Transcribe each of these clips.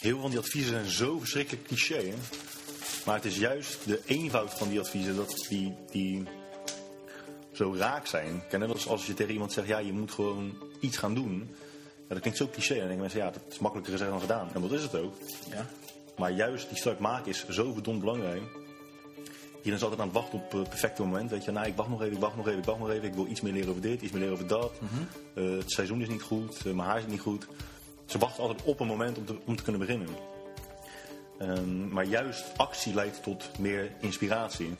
Heel veel van die adviezen zijn zo verschrikkelijk cliché. Hè? Maar het is juist de eenvoud van die adviezen dat die, die zo raak zijn. Net als, als je tegen iemand zegt, ja, je moet gewoon iets gaan doen. Ja, dat klinkt zo cliché. En dan denken mensen, ja, dat is makkelijker gezegd dan gedaan. En dat is het ook. Ja. Maar juist die start maken is zo verdomd belangrijk. Iedereen is altijd aan het wachten op het perfecte moment. Weet je, nou, ik wacht nog even, ik wacht nog even, ik wacht nog even. Ik wil iets meer leren over dit, iets meer leren over dat. Uh, het seizoen is niet goed, uh, mijn haar is niet goed. Ze wachten altijd op een moment om te, om te kunnen beginnen. Um, maar juist actie leidt tot meer inspiratie.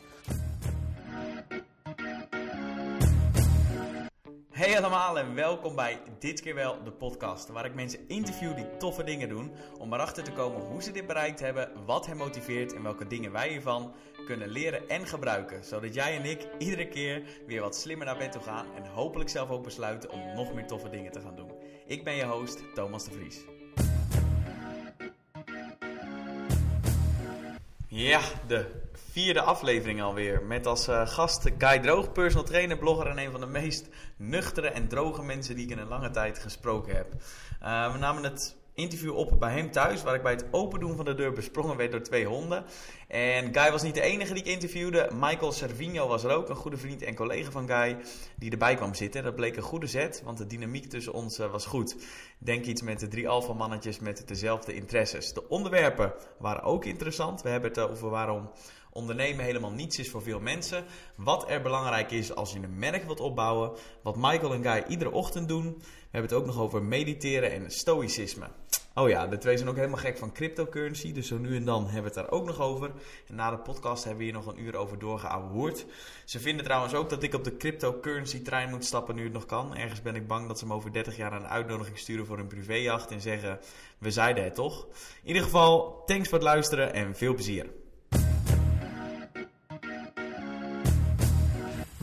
Hey allemaal en welkom bij Dit keer wel de podcast, waar ik mensen interview die toffe dingen doen, om erachter te komen hoe ze dit bereikt hebben, wat hen motiveert en welke dingen wij hiervan kunnen leren en gebruiken, zodat jij en ik iedere keer weer wat slimmer naar bed toe gaan en hopelijk zelf ook besluiten om nog meer toffe dingen te gaan doen. Ik ben je host, Thomas de Vries. Ja, de vierde aflevering alweer. Met als uh, gast Guy Droog, personal trainer, blogger en een van de meest nuchtere en droge mensen die ik in een lange tijd gesproken heb. Uh, we namen het interview op bij hem thuis, waar ik bij het opendoen van de deur besprongen werd door twee honden. En Guy was niet de enige die ik interviewde. Michael Servino was er ook, een goede vriend en collega van Guy, die erbij kwam zitten. Dat bleek een goede zet, want de dynamiek tussen ons uh, was goed. Denk iets met de drie alfamannetjes met dezelfde interesses. De onderwerpen waren ook interessant. We hebben het over waarom ondernemen helemaal niets is voor veel mensen. Wat er belangrijk is als je een merk wilt opbouwen. Wat Michael en Guy iedere ochtend doen. We hebben het ook nog over mediteren en stoïcisme. Oh ja, de twee zijn ook helemaal gek van cryptocurrency. Dus zo nu en dan hebben we het daar ook nog over. En na de podcast hebben we hier nog een uur over doorgeouwehoerd. Ze vinden trouwens ook dat ik op de cryptocurrency trein moet stappen nu het nog kan. Ergens ben ik bang dat ze me over 30 jaar een uitnodiging sturen voor een privéjacht. En zeggen, we zeiden het toch. In ieder geval, thanks voor het luisteren en veel plezier.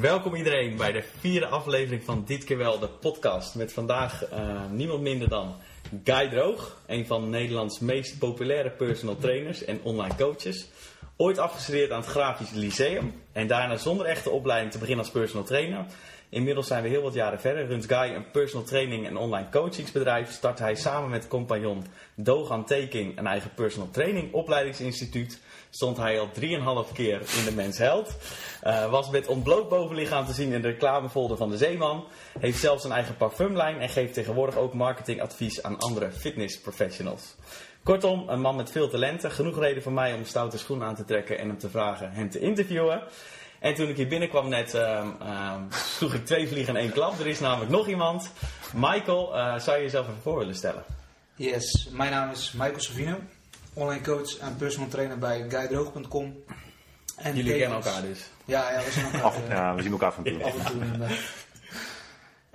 Welkom iedereen bij de vierde aflevering van Dit keer wel de podcast. Met vandaag uh, niemand minder dan Guy Droog, een van Nederlands meest populaire personal trainers en online coaches. Ooit afgestudeerd aan het Grafisch Lyceum en daarna zonder echte opleiding te beginnen als personal trainer. Inmiddels zijn we heel wat jaren verder. Runt Guy een personal training en online coachingsbedrijf. Start hij samen met compagnon Dogan Taking een eigen personal training opleidingsinstituut stond hij al 3,5 keer in de Mens Held. Uh, was met ontbloot bovenlichaam te zien in de reclamefolder van de Zeeman. Heeft zelfs een eigen parfumlijn en geeft tegenwoordig ook marketingadvies aan andere fitnessprofessionals. Kortom, een man met veel talenten. Genoeg reden voor mij om stoute schoenen aan te trekken en hem te vragen hem te interviewen. En toen ik hier binnenkwam net, uh, uh, sloeg ik twee vliegen in één klap. Er is namelijk nog iemand. Michael, uh, zou je jezelf even voor willen stellen? Yes, mijn naam is Michael Savino online coach en personal trainer bij guidroog.com. En Jullie kennen elkaar dus? Ja, ja, we, zien elkaar, Af, ja, we zien elkaar van toe. Af en toe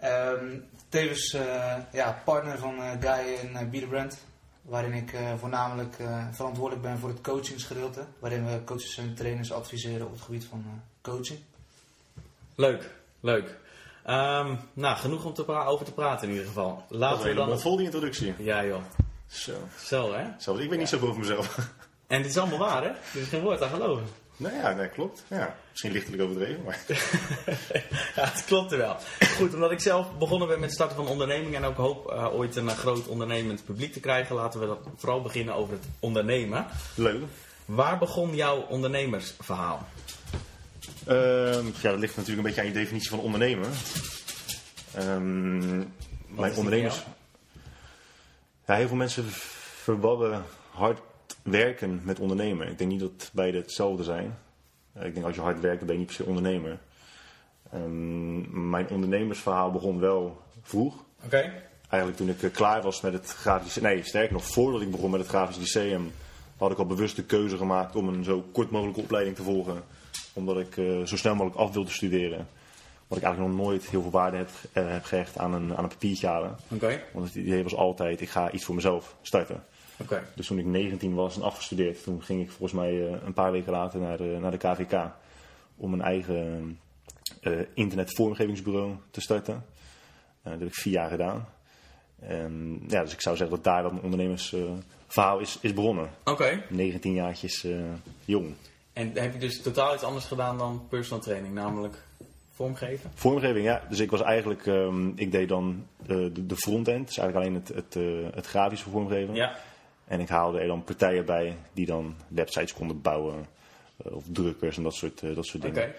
um, tevens uh, ja, partner van uh, Guy en uh, Be The Brand. Waarin ik voornamelijk verantwoordelijk ben voor het coachingsgedeelte. Waarin we coaches en trainers adviseren op het gebied van coaching. Leuk, leuk. Um, nou, genoeg om te over te praten in ieder geval. Laten we dan... vol die introductie. Ja joh. Zo. Zo, hè? Zo, ik ben niet zo boven mezelf. En dit is allemaal waar, hè? Er is geen woord aan geloven. Nou ja, dat klopt. Ja, misschien lichtelijk overdreven, maar... ja, het klopt er wel. Goed, omdat ik zelf begonnen ben met het starten van onderneming... en ook hoop uh, ooit een uh, groot ondernemend publiek te krijgen... laten we dat vooral beginnen over het ondernemen. Leuk. Waar begon jouw ondernemersverhaal? Uh, ja, dat ligt natuurlijk een beetje aan je definitie van ondernemen. Um, mijn ondernemers... Ja, heel veel mensen verwarren hard werken met ondernemen. Ik denk niet dat beide hetzelfde zijn. Ik denk als je hard werkt, dan ben je niet per se ondernemer. Um, mijn ondernemersverhaal begon wel vroeg. Oké. Okay. Eigenlijk toen ik uh, klaar was met het grafisch... Nee, sterker nog, voordat ik begon met het grafisch lyceum... had ik al bewust de keuze gemaakt om een zo kort mogelijke opleiding te volgen. Omdat ik uh, zo snel mogelijk af wilde studeren. Wat ik eigenlijk nog nooit heel veel waarde heb, uh, heb gehecht aan een, aan een papiertje halen. Okay. Want het idee was altijd, ik ga iets voor mezelf starten. Okay. Dus toen ik 19 was en afgestudeerd, toen ging ik volgens mij uh, een paar weken later naar de, naar de KVK. Om een eigen internetvormgevingsbureau te starten. dat heb ik vier jaar gedaan. En, ja, dus ik zou zeggen dat daar dat mijn ondernemersverhaal is, is begonnen. Oké. 19 jaartjes jong. En heb je dus totaal iets anders gedaan dan personal training, namelijk vormgeven? Vormgeving, ja. Dus ik was eigenlijk, um, ik deed dan uh, de, de frontend, dus eigenlijk alleen het, het, uh, het grafische vormgeven. Ja. En ik haalde er dan partijen bij die dan websites konden bouwen. eh, of drukkers en dat soort, eh, dat soort Oké. dingen.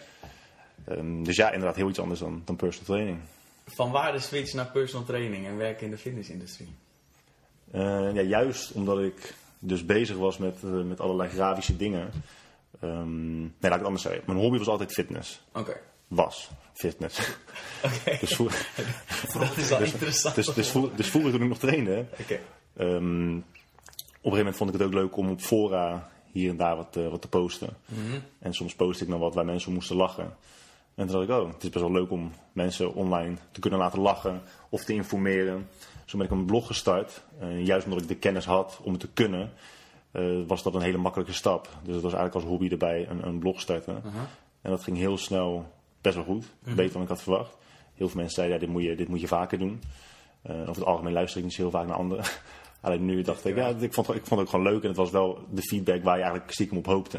Ehm, dus ja, inderdaad heel iets anders dan, dan personal training. Van waar de switch naar personal training en werken in de fitnessindustrie? Eh, ja, juist omdat ik dus bezig was met, eh, met allerlei grafische dingen. Ehm, nee, laat ik het anders zeggen. Mijn hobby was altijd fitness. Oké. Was fitness. Oké. dus, vroeg- Dat is wel interessant. dus, dus, dus vroeger toen ik nog trainde, Oké. ehm, op een gegeven moment vond ik het ook leuk om op fora hier en daar wat, eh, wat te posten. Mhm. En soms post ik dan wat waar mensen moesten lachen. En toen dacht ik, oh, het is best wel leuk om mensen online te kunnen laten lachen of te informeren. Zo ben ik een blog gestart. Eh, juist omdat ik de kennis had om het te kunnen, eh, was dat een hele makkelijke stap. Dus dat was eigenlijk als hobby erbij een, een blog starten. En dat ging heel snel best wel goed. Beter dan ik had verwacht. Heel veel mensen zeiden, ja, dit, moet je, dit moet je vaker doen. Eh, over het algemeen luister ik niet zo heel vaak naar anderen. Alleen nu dacht ik, ja, ik vond, ik vond het ook gewoon leuk. En het was wel de feedback waar je eigenlijk stiekem op hoopte.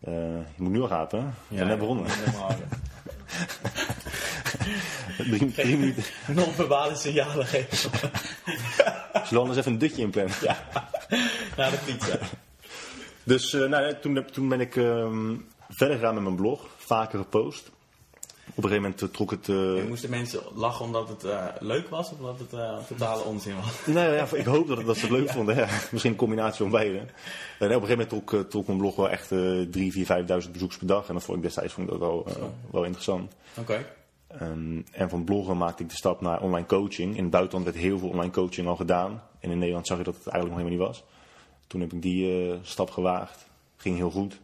Eh, je moet nu al gapen, hè? We zijn net begonnen. Non-verbale signalen geven. Zullen we anders even een dutje inplannen? Naar de pizza. Dus eh, nou, ja, toen, toen ben ik ehm, verder gegaan met mijn blog. Vaker gepost. Op een gegeven moment eh, trok het... eh, En moesten mensen lachen omdat het eh, leuk was of omdat het eh, totale onzin was? Nou ja, ik hoop dat, dat ze het leuk vonden. Ja. Misschien een combinatie van beide. En op een gegeven moment trok, eh, trok mijn blog wel echt eh 3, 4, 5.000 bezoekers per dag. En dat vond ik destijds vond ik dat wel, eh, wel interessant. Oké. Ehm, en van bloggen maakte ik de stap naar online coaching. In het buitenland werd heel veel online coaching al gedaan. En in Nederland zag je dat het eigenlijk nog helemaal niet was. Toen heb ik die eh, stap gewaagd. Ging heel goed.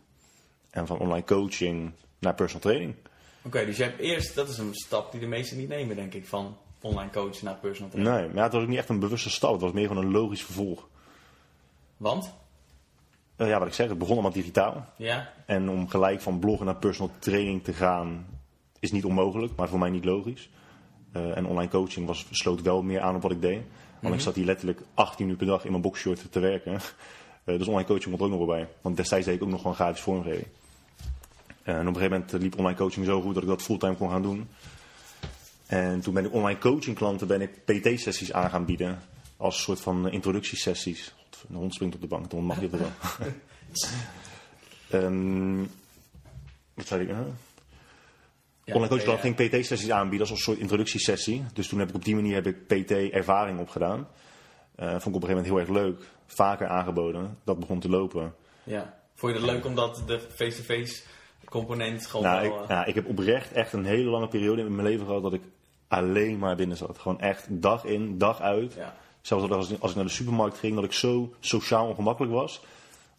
En van online coaching naar personal training. Oké, dus je hebt eerst, dat is een stap die de meesten niet nemen, denk ik, van online coach naar personal trainer. Nee, maar ja, het was ook niet echt een bewuste stap. Het was meer gewoon een logisch vervolg. Want? Eh, ja, wat ik zeg, het begon allemaal digitaal. Ja. En om gelijk van bloggen naar personal training te gaan is niet onmogelijk, maar voor mij niet logisch. Eh, en online coaching was, sloot wel meer aan op wat ik deed. Want ik zat hier letterlijk 18 uur per dag in mijn boxshort te werken. Eh, dus online coaching komt er ook nog wel bij. Want destijds deed ik ook nog gewoon gratis vormgeving. Eh, en op een gegeven moment liep online coaching zo goed dat ik dat fulltime kon gaan doen. En toen ben ik online coaching klanten ben ik PT-sessies aan gaan bieden. Als soort van introductiesessies. God, Een hond springt op de bank, de hond mag niet op de bank. Ehm, wat zei ik? Online coach ja. ging PT-sessies aanbieden als een soort introductiesessie. Dus toen heb ik op die manier heb ik PT-ervaring opgedaan. Eh vond ik op een gegeven moment heel erg leuk. Vaker aangeboden. Dat begon te lopen. Ja. Vond je het leuk omdat de face-to-face component gewoon Nou, wel... ik, eh, ja, ik heb oprecht echt een hele lange periode in mijn leven gehad dat ik alleen maar binnen zat. Gewoon echt dag in, dag uit. ja. Zelfs als als ik naar de supermarkt ging, dat ik zo sociaal ongemakkelijk was.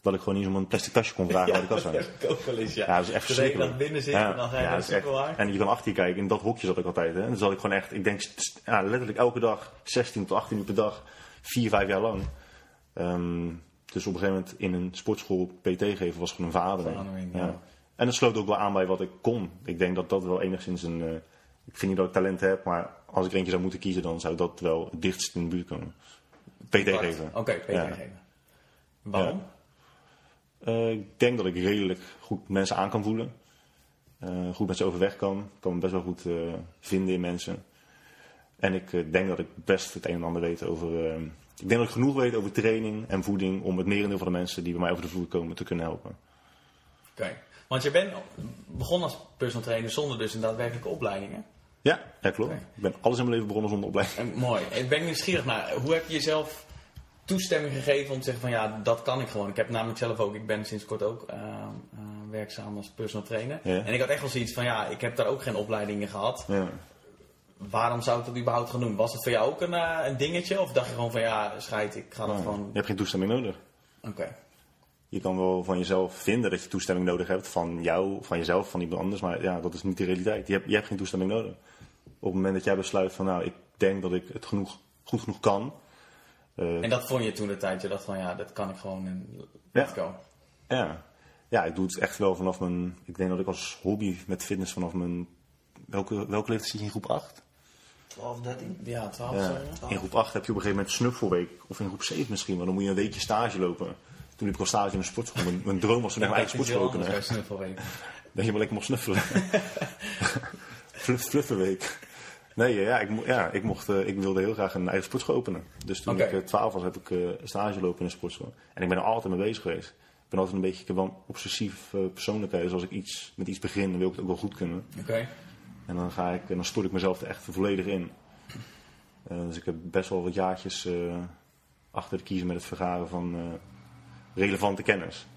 Dat ik gewoon niet zo'n plastic tasje kon vragen bij de kassa. dat heb ik ook wel eens, ja. Ja, dat is echt dan binnen zitten en dan je ja, dat echt-. En je kan achter je kijken, in dat hokje zat ik altijd. Hè. En dan zat ik gewoon echt, ik denk ja, letterlijk elke dag 16 tot 18 uur per dag, 4, 5 jaar lang. Ehm, dus op een gegeven moment in een sportschool PT geven was gewoon een. Verademing, ja. En dat sloot ook wel aan bij wat ik kon. Ik denk dat dat wel enigszins een... eh, ik vind niet dat ik talent heb, maar als ik er eentje zou moeten kiezen, dan zou dat wel het dichtst in de buurt komen. PT geven. Oké, PT Ja. geven. Waarom? Eh, ik denk dat ik redelijk goed mensen aan kan voelen. Eh, goed met ze overweg kan. Ik kan me best wel goed eh, vinden in mensen. En ik denk dat ik best het een en ander weet over... ik denk dat ik genoeg weet over training en voeding... om het merendeel van de mensen die bij mij over de vloer komen te kunnen helpen. Oké. Want je bent begonnen als personal trainer zonder dus een daadwerkelijke opleiding, hè? Ja, dat klopt. Ik ben alles in mijn leven begonnen zonder opleiding. En mooi. Ik ben nieuwsgierig naar, hoe heb je jezelf toestemming gegeven om te zeggen van ja, dat kan ik gewoon. Ik heb namelijk zelf ook, ik ben sinds kort ook eh, eh, werkzaam als personal trainer. Ja. En ik had echt wel zoiets van ja, ik heb daar ook geen opleidingen gehad. Ja. Waarom zou ik dat überhaupt gaan doen? Was het voor jou ook een, eh, een dingetje? Of dacht je gewoon van ja, scheid, ik ga dat Nou, gewoon... Je hebt geen toestemming nodig. Oké. Je kan wel van jezelf vinden dat je toestemming nodig hebt van jou, van jezelf, van iemand anders. Maar ja, dat is niet de realiteit. Je hebt, je hebt geen toestemming nodig. Op het moment dat jij besluit van nou, ik denk dat ik het genoeg, goed genoeg kan. Eh, En dat vond je toen de tijd, je dacht van ja, dat kan ik gewoon en Ja. let's go. ja. ja, ik doe het echt wel vanaf mijn... Ik denk dat ik als hobby met fitness vanaf mijn... Welke, welke leeftijd zit je in groep 8? 12, 13. Ja, 12 Ja. zo, ja. In groep 8 heb je op een gegeven moment snuffelweek. Of in groep 7 misschien, want dan moet je een weekje stage lopen. Toen liep ik al stage in een sportschool. Mijn, mijn droom was toen echt mijn eigen sportschool te kunnen. Dat je maar lekker mocht snuffelen. Fluff, fluffenweek. Nee, ja, ik, mo- ja, ik, mocht, eh, ik wilde heel graag een eigen sportschool openen. Dus toen ik eh, 12 was, heb ik eh, stage lopen in een sportschool. En ik ben er altijd mee bezig geweest. Ik ben altijd een beetje ik heb wel een obsessief persoonlijkheid. Dus als ik iets, met iets begin, dan wil ik het ook wel goed kunnen. Oké. En dan, ga ik, en dan stort ik mezelf er echt volledig in. Dus ik heb best wel wat jaartjes achter de kiezen met het vergaren van relevante kennis.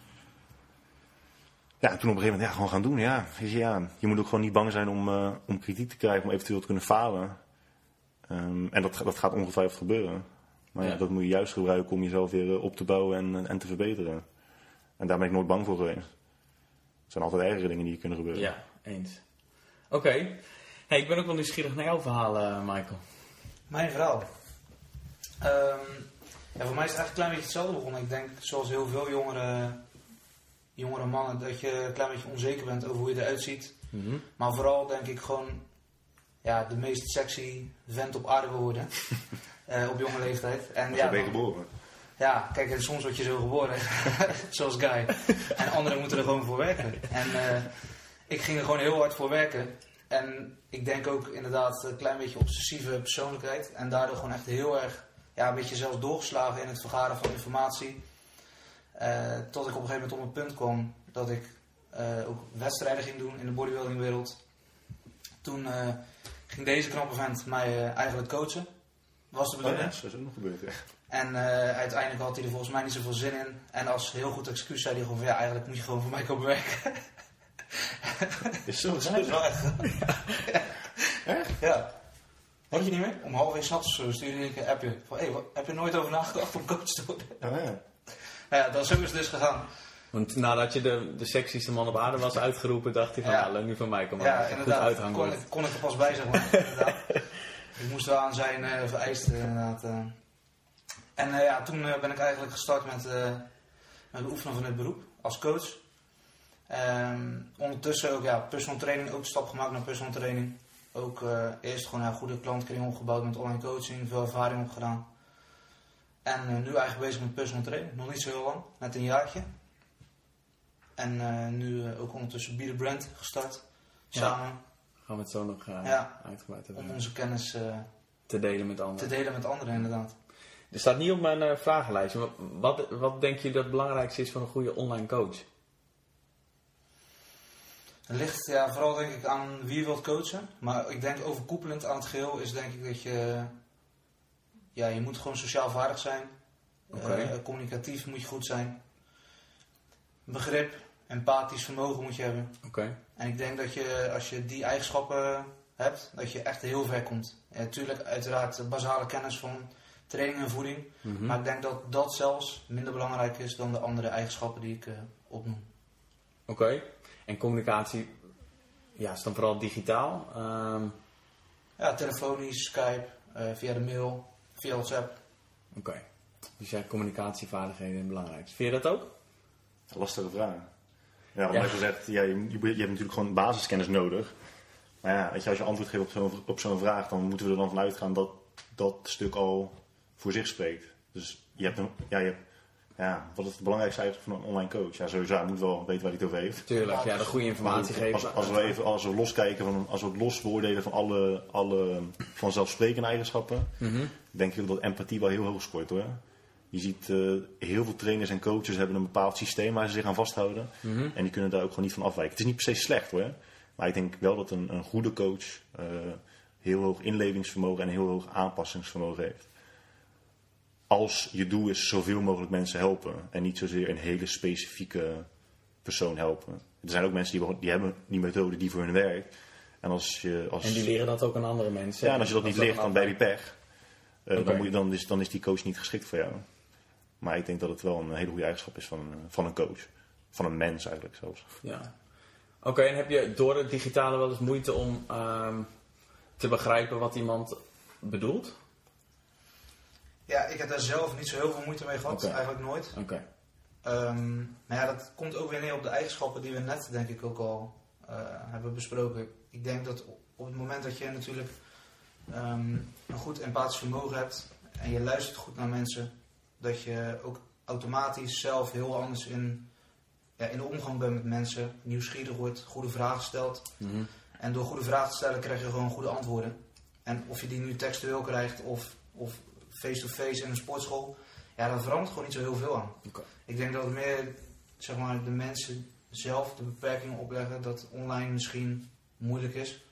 Ja, en toen op een gegeven moment ja, gewoon gaan doen. Ja, ja, je moet ook gewoon niet bang zijn om, eh, om kritiek te krijgen, om eventueel te kunnen falen. Ehm, en dat, dat gaat ongetwijfeld gebeuren. Maar ja. Ja. dat moet je juist gebruiken om jezelf weer eh, op te bouwen en, en te verbeteren. En daar ben ik nooit bang voor geweest. Er zijn altijd ergere dingen die kunnen gebeuren. Ja, eens. Oké. Hey, ik ben ook wel nieuwsgierig naar jouw verhaal, eh, Michael. Mijn verhaal. Ehm, ja, voor mij is het eigenlijk een klein beetje hetzelfde begonnen. Ik denk, zoals heel veel jongere, jongere mannen, dat je een klein beetje onzeker bent over hoe je eruit ziet. Maar vooral denk ik gewoon ja, de meest sexy vent op aarde wil worden. Eh, op jonge leeftijd. En ja, ben je geboren. ja, kijk, en soms word je zo geboren, zoals Guy. En anderen moeten er gewoon voor werken. En eh, ik ging er gewoon heel hard voor werken. En ik denk ook inderdaad een klein beetje obsessieve persoonlijkheid. En daardoor gewoon echt heel erg, ja, een beetje zelfs doorgeslagen in het vergaren van informatie. Eh, tot ik op een gegeven moment op een punt kwam dat ik eh, ook wedstrijden ging doen in de bodybuildingwereld. Toen eh, ging deze knappe vent mij eigenlijk coachen. Was de Oh, bedoeling. ja, zo is ook nog gebeurd. Ja. En uiteindelijk had hij er volgens mij niet zoveel zin in. En als heel goed excuus zei hij gewoon van ja, eigenlijk moet je gewoon voor mij komen werken. Is zo Dat is wel echt. Echt? Ja. Had je niet meer? Om half één s'nachts stuurde ik een appje. Van, hey, wat- heb je nooit over nagedacht om coach te worden? Ja, ja. Ja, dat, zo is het dus gegaan. Want nadat je de, de sexieste man op aarde was uitgeroepen, dacht hij van, Ja. leuk nu van mij komen. Ja, goed inderdaad. uithangen. Kon ik, kon ik er pas bij, zeg maar. inderdaad. Ik moest wel aan zijn eh, vereisten, inderdaad. eh. En eh, ja, toen eh, ben ik eigenlijk gestart met, eh, met het oefenen van het beroep als coach. Ehm, ondertussen ook ja, personal training, ook stap gemaakt naar personal training. Ook eh, eerst gewoon een goede klantkring opgebouwd met online coaching, veel ervaring opgedaan. En eh, nu eigenlijk bezig met personal training, nog niet zo heel lang, net een jaartje. En eh, nu eh, ook ondertussen Be The Brand gestart, Ja. samen, Gaan we het zo nog Ja. uitgebreid om hebben. onze kennis Te delen met te anderen. delen met anderen inderdaad. Er staat niet op mijn vragenlijstje, maar wat, wat denk je dat het belangrijkste is voor een goede online coach? Het ligt ja, vooral denk ik aan wie je wilt coachen. Maar ik denk overkoepelend aan het geheel is denk ik dat je... Ja, je moet gewoon sociaal vaardig zijn. Eh, communicatief moet je goed zijn. Begrip, empathisch vermogen moet je hebben. Oké. En ik denk dat je, als je die eigenschappen hebt, dat je echt heel ver komt. Natuurlijk, uiteraard de basale kennis van training en voeding. Mhm. Maar ik denk dat dat zelfs minder belangrijk is dan de andere eigenschappen die ik eh, opnoem. Oké. En communicatie, ja, is dan vooral digitaal? Ehm, Ja, telefonisch, Skype, eh, via de mail, via WhatsApp. Oké. Dus ja, communicatievaardigheden zijn belangrijk. Vind je dat ook? Lastige vraag. Ja, omdat Ja. je gezegd, ja, je, je, je hebt natuurlijk gewoon basiskennis nodig. Maar ja, weet je, als je antwoord geeft op zo'n, op zo'n vraag, dan moeten we er dan van uitgaan dat dat stuk al voor zich spreekt. Dus je hebt een, ja, je hebt, ja, wat is het belangrijkste eigenlijk van een online coach? Ja, sowieso, hij moet wel weten waar hij het over heeft. Tuurlijk, ja, de goede informatie geven. Als, als we even als we loskijken, van, als we het los beoordelen van alle, alle vanzelfsprekende eigenschappen, Mhm. denk ik dat empathie wel heel hoog scoort hoor. Je ziet eh, heel veel trainers en coaches hebben een bepaald systeem waar ze zich aan vasthouden. Mhm. En die kunnen daar ook gewoon niet van afwijken. Het is niet per se slecht hoor. Maar ik denk wel dat een, een goede coach eh, heel hoog inlevingsvermogen en heel hoog aanpassingsvermogen heeft. Als je doel is zoveel mogelijk mensen helpen. En niet zozeer een hele specifieke persoon helpen. Er zijn ook mensen die, die hebben die methode die voor hun werkt. En als je als, En die leren dat ook aan andere mensen. ja, en als je dat niet ligt, dan ben je pech. Eh, dan, moet je, dan, is, dan is die coach niet geschikt voor jou. Maar ik denk dat het wel een hele goede eigenschap is van een, van een coach. Van een mens eigenlijk zelfs. Ja. Oké, en heb je door het digitale wel eens moeite om ehm, te begrijpen wat iemand bedoelt? Ja, ik heb daar zelf niet zo heel veel moeite mee gehad, eigenlijk nooit. Oké. Ehm, maar ja, dat komt ook weer neer op de eigenschappen die we net denk ik ook al eh, hebben besproken. Ik denk dat op het moment dat je natuurlijk ehm, een goed empathisch vermogen hebt en je luistert goed naar mensen, dat je ook automatisch zelf heel anders in, ja, in de omgang bent met mensen, nieuwsgierig wordt, goede vragen stelt. Mhm. En door goede vragen te stellen krijg je gewoon goede antwoorden. En of je die nu textueel krijgt of, of face-to-face in een sportschool, ja, dat verandert gewoon niet zo heel veel aan. Oké. Ik denk dat het meer, zeg maar, de mensen zelf de beperkingen opleggen dat online misschien moeilijk is.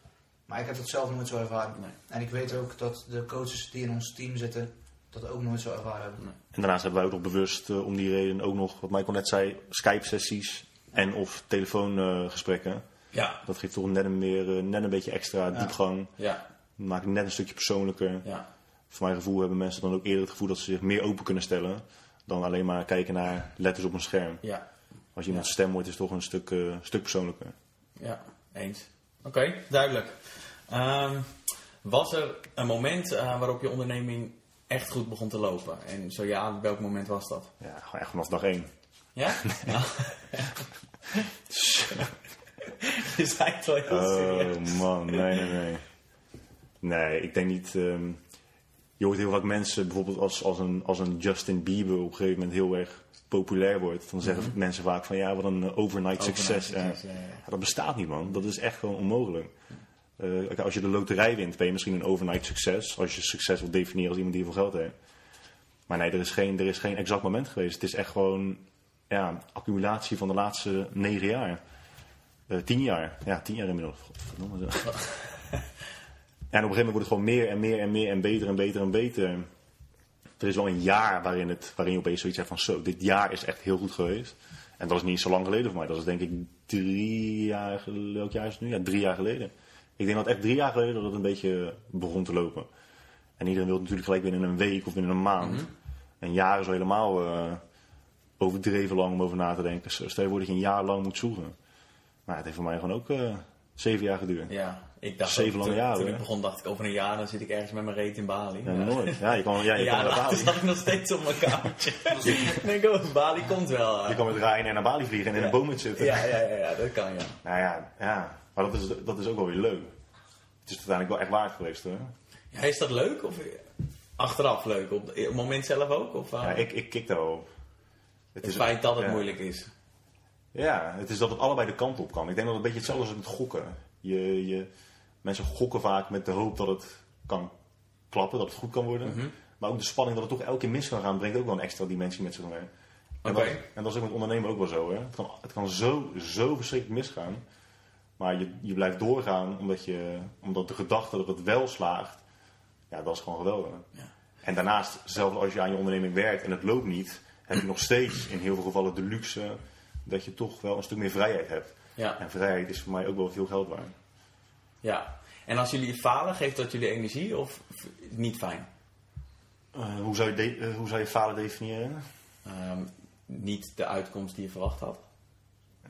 Maar ik heb dat zelf nooit zo ervaren. Nee. En ik weet ook dat de coaches die in ons team zitten, dat ook nooit zo ervaren hebben. En daarnaast hebben wij ook nog bewust eh, om die reden ook nog, wat Michael net zei, Skype-sessies en of telefoongesprekken. Ja. dat geeft toch net een, meer, eh, net een beetje extra Ja. diepgang. Ja. Maakt het net een stukje persoonlijker. Ja. Voor mijn gevoel hebben mensen dan ook eerder het gevoel dat ze zich meer open kunnen stellen. Dan alleen maar kijken naar letters op een scherm. Ja. Als je iemand Ja. stem wordt, is het toch een stuk, eh, stuk persoonlijker. Ja, eens. Oké, duidelijk. Ehm, was er een moment eh, waarop je onderneming echt goed begon te lopen? En zo ja, welk moment was dat? Ja, gewoon echt vanaf dag één. Ja? ja. je zei het wel heel serieus. Oh man, nee, nee, nee. Nee, ik denk niet. ehm, je hoort heel vaak mensen, bijvoorbeeld als, als, een, als een Justin Bieber op een gegeven moment heel erg populair wordt, dan zeggen mensen vaak van ja, wat een eh, overnight, succes. Mhm. Ja. succes, ja, ja. Ja, dat bestaat niet, man. Dat is echt gewoon onmogelijk. Eh, als je de loterij wint, ben je misschien een overnight succes. Als je succes wilt definiëren als iemand die heel veel geld heeft. Maar nee, er is geen, er is geen exact moment geweest. Het is echt gewoon ja, accumulatie van de laatste negen jaar. Eh, tien jaar. Ja, tien jaar inmiddels. Godverdomme. En op een gegeven moment wordt het gewoon meer en meer en meer en beter en beter en beter. Er is wel een jaar waarin, het, waarin je opeens zoiets hebt van zo, dit jaar is echt heel goed geweest. En dat is niet zo lang geleden voor mij. Dat is denk ik drie jaar geleden. Welk jaar is het nu? Ja, drie jaar geleden. Ik denk dat echt drie jaar geleden dat het een beetje begon te lopen. En iedereen wil natuurlijk gelijk binnen een week of binnen een maand. Een jaar is al helemaal eh, overdreven lang om over na te denken. Stel je voor dat je een jaar lang moet zoeken. Maar het heeft voor mij gewoon ook eh, zeven jaar geduurd. Ja, ik dacht Zeven ook, lange toen, jaren, toen ik begon dacht ik over een jaar dan zit ik ergens met mijn reet in Bali. Ja, nooit. Ja, je kan, ja, je Ja, later Bali. zat ik nog steeds op mijn kamertje. ik denk, oh, Bali komt wel. Je kan met Ryanair naar Bali vliegen en in een boom zitten. Ja, ja, ja, ja, dat kan ja. Nou ja, ja. maar dat is, dat is ook wel weer leuk. Het is uiteindelijk wel echt waard geweest hoor. ja. Is dat leuk? Of achteraf leuk? Op, het moment zelf ook? Of, uh, Ja, ik, ik kik daar wel op. Het het feit dat het ja. moeilijk is. Ja, het is dat het allebei de kant op kan. Ik denk dat het een beetje hetzelfde is als met gokken. Je, je, mensen gokken vaak met de hoop dat het kan klappen, dat het goed kan worden. Mhm. Maar ook de spanning dat het toch elke keer mis kan gaan, brengt ook wel een extra dimensie met zich mee. En, dat, en dat is ook met ondernemen ook wel zo. Hè? Het, kan, het kan zo, zo verschrikkelijk misgaan. Maar je, je blijft doorgaan omdat, je, omdat de gedachte dat het wel slaagt, ja, dat is gewoon geweldig. Ja. En daarnaast, zelfs als je aan je onderneming werkt en het loopt niet, heb je nog steeds in heel veel gevallen de luxe dat je toch wel een stuk meer vrijheid hebt. Ja, En vrijheid is voor mij ook wel veel geld waard. ja. En als jullie falen, geeft dat jullie energie of niet fijn? Eh, hoe, zou je eh, hoe zou je falen definiëren? Ehm, niet de uitkomst die je verwacht had?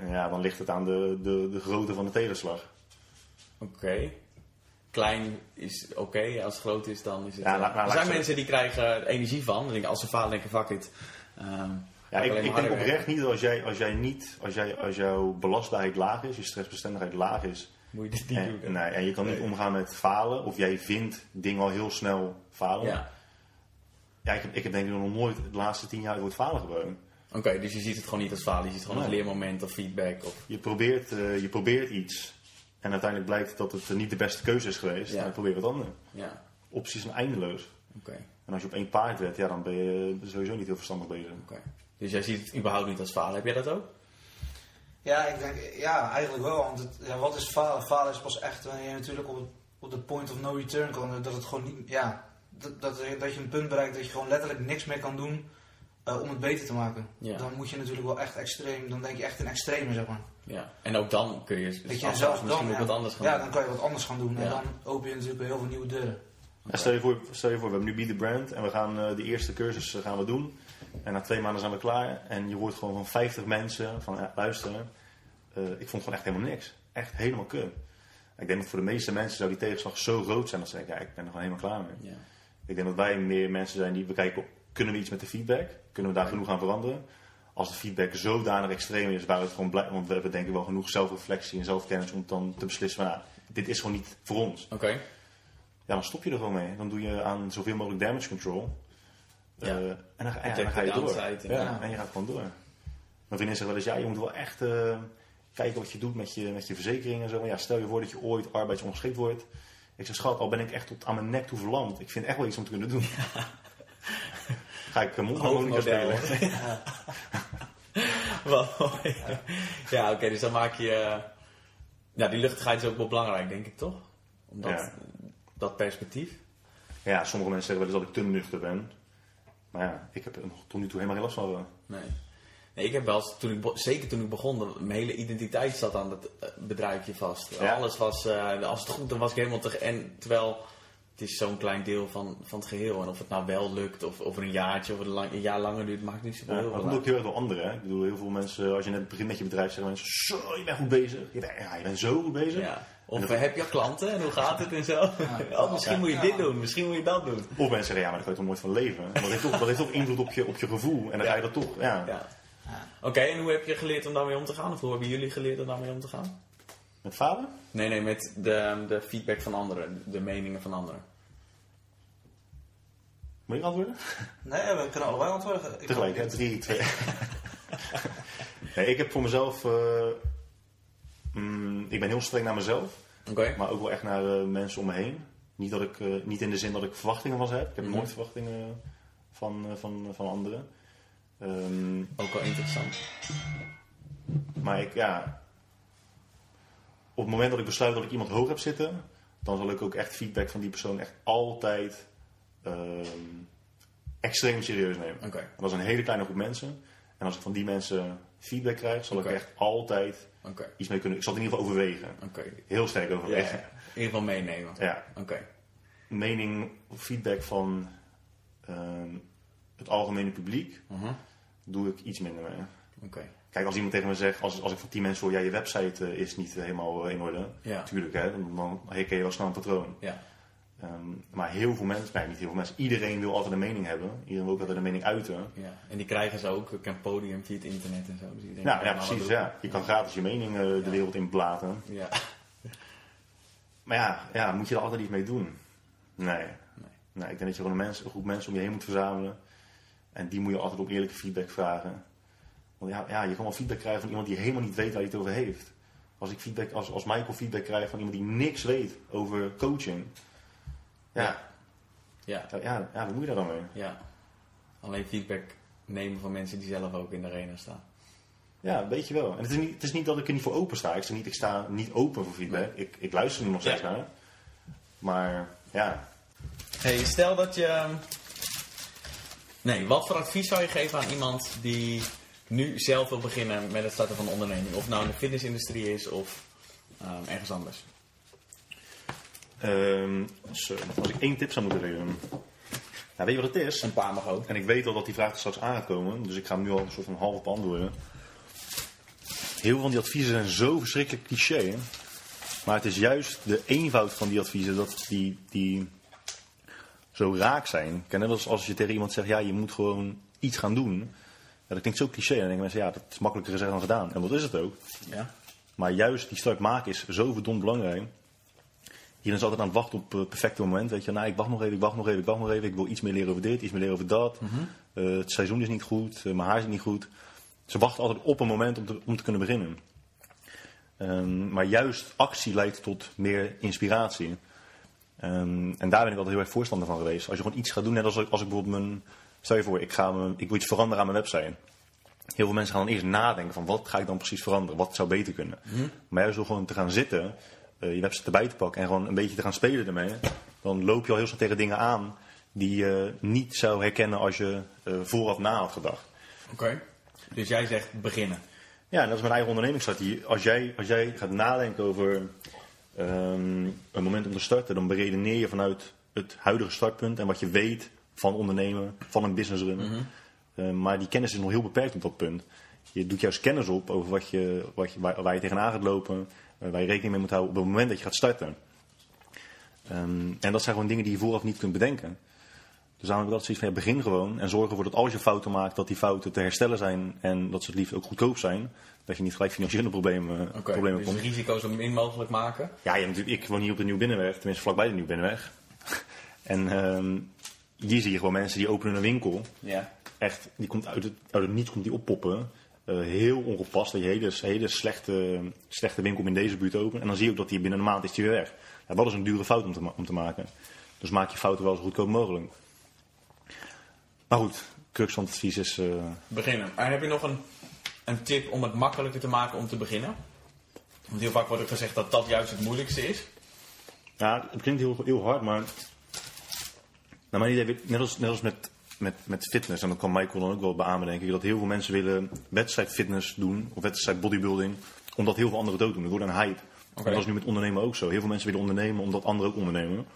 Ja, dan ligt het aan de, de, de grootte van de tegenslag. Oké. Klein is oké, als het groot is dan is het... Ja, er zijn mensen die krijgen er energie van. Dan denken, als ze falen denken, fuck it. Ehm, Ja, ik, ik denk oprecht niet dat als jij, als jij niet, als, jij, als jouw belastbaarheid laag is, je stressbestendigheid laag is, Moet je dit niet en, doen. nee, en je kan niet Nee. omgaan met falen, of jij vindt dingen al heel snel falen. Ja. Ja, ik, heb, ik heb denk ik nog nooit de laatste tien jaar het woord falen gebruikt. Oké, dus je ziet het gewoon niet als falen. Je ziet het gewoon als leermoment of feedback. Of... Je probeert, eh, je probeert iets, en uiteindelijk blijkt dat het niet de beste keuze is geweest, Ja. en dan probeer je wat anders. Ja, Opties zijn eindeloos. oké. En als je op één paard werd, ja, dan ben je sowieso niet heel verstandig bezig. oké. Dus jij ziet het überhaupt niet als falen. Heb jij dat ook? Ja, ik denk, ja, eigenlijk wel. Want het, ja, wat is falen? Falen is pas echt wanneer je natuurlijk op, het, op de point of no return kan. Dat het gewoon niet, ja, dat, dat, dat je een punt bereikt dat je gewoon letterlijk niks meer kan doen eh, om het beter te maken. Ja. Dan moet je natuurlijk wel echt extreem, dan denk je echt in extreme, zeg maar. Ja. En ook dan kun je Dat je zelfs misschien dan, ook ja, wat anders gaan ja, doen. dan kan je wat anders gaan doen. Ja. En dan open je natuurlijk heel veel nieuwe deuren. Ja, stel, je voor, stel je voor, we hebben nu Be The Brand en we gaan eh, de eerste cursus eh, gaan we doen. En na twee maanden zijn we klaar. En je hoort gewoon van 50 mensen van ja, luisteren. eh, ik vond gewoon echt helemaal niks. Echt helemaal kut. Ik denk dat voor de meeste mensen zou die tegenslag zo groot zijn dat ze denken, ja, ik ben er gewoon helemaal klaar mee. Ja. Ik denk dat wij meer mensen zijn die bekijken, kunnen we iets met de feedback? Kunnen we daar genoeg aan veranderen? Als de feedback zodanig extreem is, waar we het gewoon blij, want we hebben denk ik wel genoeg zelfreflectie en zelfkennis om dan te beslissen van, ja, dit is gewoon niet voor ons. Oké. Ja, dan stop je er gewoon mee. Dan doe je aan zoveel mogelijk damage control. Ja. Eh, en dan, ga- ja, Check dan ga de je door. downside, Ja, en je gaat gewoon door. Mijn vriendin zegt wel eens, ja, je moet wel echt eh, kijken wat je doet met je, met je verzekering en zo. Maar ja, stel je voor dat je ooit arbeidsongeschikt wordt. Ik zeg, schat, al ben ik echt tot aan mijn nek toe verlamd. Ik vind echt wel iets om te kunnen doen. Ga ik uh, mondharmonica spelen. Wat mooi. Ja, oké, dus dan maak je... eh, ja, die luchtigheid is ook wel belangrijk, denk ik, toch? Omdat, Ja. Dat perspectief. Ja, sommige mensen zeggen wel eens dat ik te nuchter ben. Maar ja, ik heb er nog tot nu toe helemaal geen last van. Nee. nee ik heb wel eens, toen ik, zeker toen ik begon, mijn hele identiteit zat aan het eh, bedrijfje vast. Ja. Alles was, eh, als het goed dan was ik helemaal te... En terwijl, het is zo'n klein deel van, van het geheel. En of het nou wel lukt, of over een jaartje, of het lang, een jaar langer duurt, maakt niet zoveel Ja, heel maar veel dat ook heel erg door anderen. Hè? Ik bedoel, heel veel mensen, als je net begint met je bedrijf, zeggen mensen, zo, je bent goed bezig. Je bent, ja, je bent zo goed bezig. Ja. Of heb je klanten en hoe gaat het en zo? Oh, misschien moet je dit doen, misschien moet je dat doen. Of mensen zeggen, ja, maar daar kan je toch nooit van leven. Maar dat heeft toch, dat heeft toch invloed op je, op je gevoel. En dan Ja. ga je dat toch, ja. Ja. Oké, en hoe heb je geleerd om daarmee om te gaan? Of hoe hebben jullie geleerd om daarmee om te gaan? Met falen? Nee, nee, met de, de feedback van anderen, de meningen van anderen. Moet ik antwoorden? Nee, we kunnen allebei antwoorden. Ik Tegelijk, hè? Drie, twee. nee, ik heb voor mezelf, eh, mm, ik ben heel streng naar mezelf. Maar ook wel echt naar eh, mensen om me heen. Niet, dat ik, eh, niet in de zin dat ik verwachtingen van ze heb. Ik heb Mhm. nooit verwachtingen van, eh, van, van anderen. Ehm, Ook wel interessant. maar ik, ja... Op het moment dat ik besluit dat ik iemand hoog heb zitten... dan zal ik ook echt feedback van die persoon echt altijd... ehm, extreem serieus nemen. Oké. En dat is een hele kleine groep mensen. En als ik van die mensen feedback krijg... zal ik echt altijd Iets mee kunnen... Ik zal het in ieder geval overwegen. Oké. Heel sterk overwegen. ja. in ieder geval meenemen. ja. Oké. mening of feedback van ehm, het algemene publiek Mhm. doe ik iets minder mee. Oké. Kijk, als iemand tegen me zegt, als, als ik van tien mensen hoor, ja, je website eh, is niet helemaal eh, in orde. Ja. Tuurlijk, hè, dan, dan herken je wel snel een patroon. Ja. Ehm, maar heel veel mensen, nee, niet heel veel mensen, iedereen wil altijd een mening hebben. Iedereen wil ook altijd een mening uiten. ja. En die krijgen ze ook, ook een podium via het internet en zo. Dus iedereen Nou kan ja, precies. Ja. Je kan gratis je mening eh, de Ja. wereld in blaten. Ja. Maar ja, ja, moet je er altijd iets mee doen? Nee. nee. ik denk dat je gewoon een, mens, een groep mensen om je heen moet verzamelen. En die moet je altijd om eerlijke feedback vragen. Want ja, ja, je kan wel feedback krijgen van iemand die helemaal niet weet waar hij het over heeft. Als, ik feedback, als, als Michael feedback krijgt van iemand die niks weet over coaching. Ja, Ja. Ja. ja. Wat moet je daar dan mee? ja. Alleen feedback nemen van mensen die zelf ook in de arena staan. Ja, weet je wel. En het is, niet, het is niet dat ik er niet voor open sta. Ik, zeg niet, ik sta niet open voor feedback. Ik, ik luister er nog steeds Ja. naar. Maar ja, Hey, stel dat je... Nee, wat voor advies zou je geven aan iemand die nu zelf wil beginnen met het starten van een onderneming? Of nou in de fitnessindustrie is of ehm, ergens anders. Ehm, als ik één tip zou moeten geven. Nou, weet je wat het is? Een paar mag ook. En ik weet al dat die vraag er straks aan gaat komen, dus ik ga hem nu al een soort van half beantwoorden. Heel veel van die adviezen zijn zo verschrikkelijk cliché. hè. Maar het is juist de eenvoud van die adviezen dat die, die zo raak zijn. Net als als je tegen iemand zegt, ja, je moet gewoon iets gaan doen. Ja, dat klinkt zo cliché. En dan denken mensen, ja, dat is makkelijker gezegd dan gedaan. En dat is het ook. Ja. Maar juist die start maken is zo verdomd belangrijk. Iedereen is altijd aan het wachten op het perfecte moment. Weet je, nou, ik wacht nog even, ik wacht nog even, ik wacht nog even. Ik wil iets meer leren over dit, iets meer leren over dat. Eh, het seizoen is niet goed, eh, mijn haar is niet goed. Ze wachten altijd op een moment om te, om te kunnen beginnen. Ehm, maar juist actie leidt tot meer inspiratie. Ehm, en daar ben ik altijd heel erg voorstander van geweest. Als je gewoon iets gaat doen, net als, ik- als ik bijvoorbeeld mijn... Stel je voor, ik, ga mijn, ik wil iets veranderen aan mijn website. Heel veel mensen gaan dan eerst nadenken van wat ga ik dan precies veranderen? Wat zou beter kunnen? Maar juist door gewoon te gaan zitten, eh, je website erbij te pakken en gewoon een beetje te gaan spelen ermee. Dan loop je al heel snel tegen dingen aan die je niet zou herkennen als je eh, vooraf na had gedacht. Oké. Dus jij zegt beginnen. Ja, en dat is mijn eigen ondernemingsstrategie. Als jij, als jij gaat nadenken over ehm, een moment om te starten, dan beredeneer je vanuit het huidige startpunt en wat je weet van ondernemen, van een business runnen. Eh, maar die kennis is nog heel beperkt op dat punt. Je doet juist kennis op over wat je, wat je, waar, waar je tegenaan gaat lopen, waar je rekening mee moet houden op het moment dat je gaat starten. Ehm, en dat zijn gewoon dingen die je vooraf niet kunt bedenken. Dus daarom heb ik altijd zoiets van, ja, begin gewoon en zorg ervoor dat als je fouten maakt, dat die fouten te herstellen zijn en dat ze het liefst ook goedkoop zijn. Dat je niet gelijk financiële problemen, Oké. problemen Dus komt. de risico's zo min mogelijk maken. Ja, natuurlijk, ik woon hier op de Nieuw Binnenweg, tenminste vlakbij de Nieuw Binnenweg. en ehm, hier zie je gewoon mensen die openen een winkel. Ja. Echt, die komt uit het, uit het niets komt die oppoppen. Eh, heel ongepast. Dat je hele, hele slechte, slechte winkel in deze buurt open. En dan zie je ook dat die binnen een maand is die weer weg. Ja, dat is een dure fout om te, om te maken. Dus maak je fouten wel zo goedkoop mogelijk. Maar goed, crux van het advies is... eh, Beginnen. En heb je nog een, een tip om het makkelijker te maken om te beginnen? Want heel vaak wordt er gezegd dat dat juist het moeilijkste is. Ja, het klinkt heel, heel hard, maar. Nou, weet- net als, net als met, met, met fitness, en dat kan Michael dan ook wel beamen, denk ik, dat heel veel mensen willen wedstrijd fitness doen, of wedstrijd bodybuilding, omdat heel veel anderen het ook doen. Het wordt een hype. En dat is nu met ondernemen ook zo. Heel veel mensen willen ondernemen omdat anderen ook ondernemen.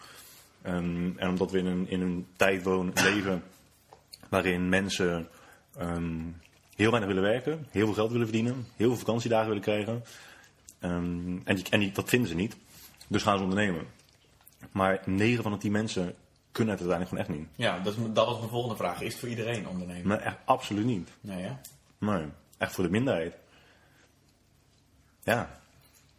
Ehm, en omdat we in een, in een tijd wonen, leven, waarin mensen ehm, heel weinig willen werken, heel veel geld willen verdienen, heel veel vakantiedagen willen krijgen. Ehm, en die, en die, dat vinden ze niet. Dus gaan ze ondernemen. Maar 9 van de 10 mensen kunnen het uiteindelijk gewoon echt niet. Ja, dat, is, dat was mijn volgende vraag. Is het voor iedereen ondernemen? Maar echt absoluut niet. Nee, ja. Nee, echt voor de minderheid. Ja,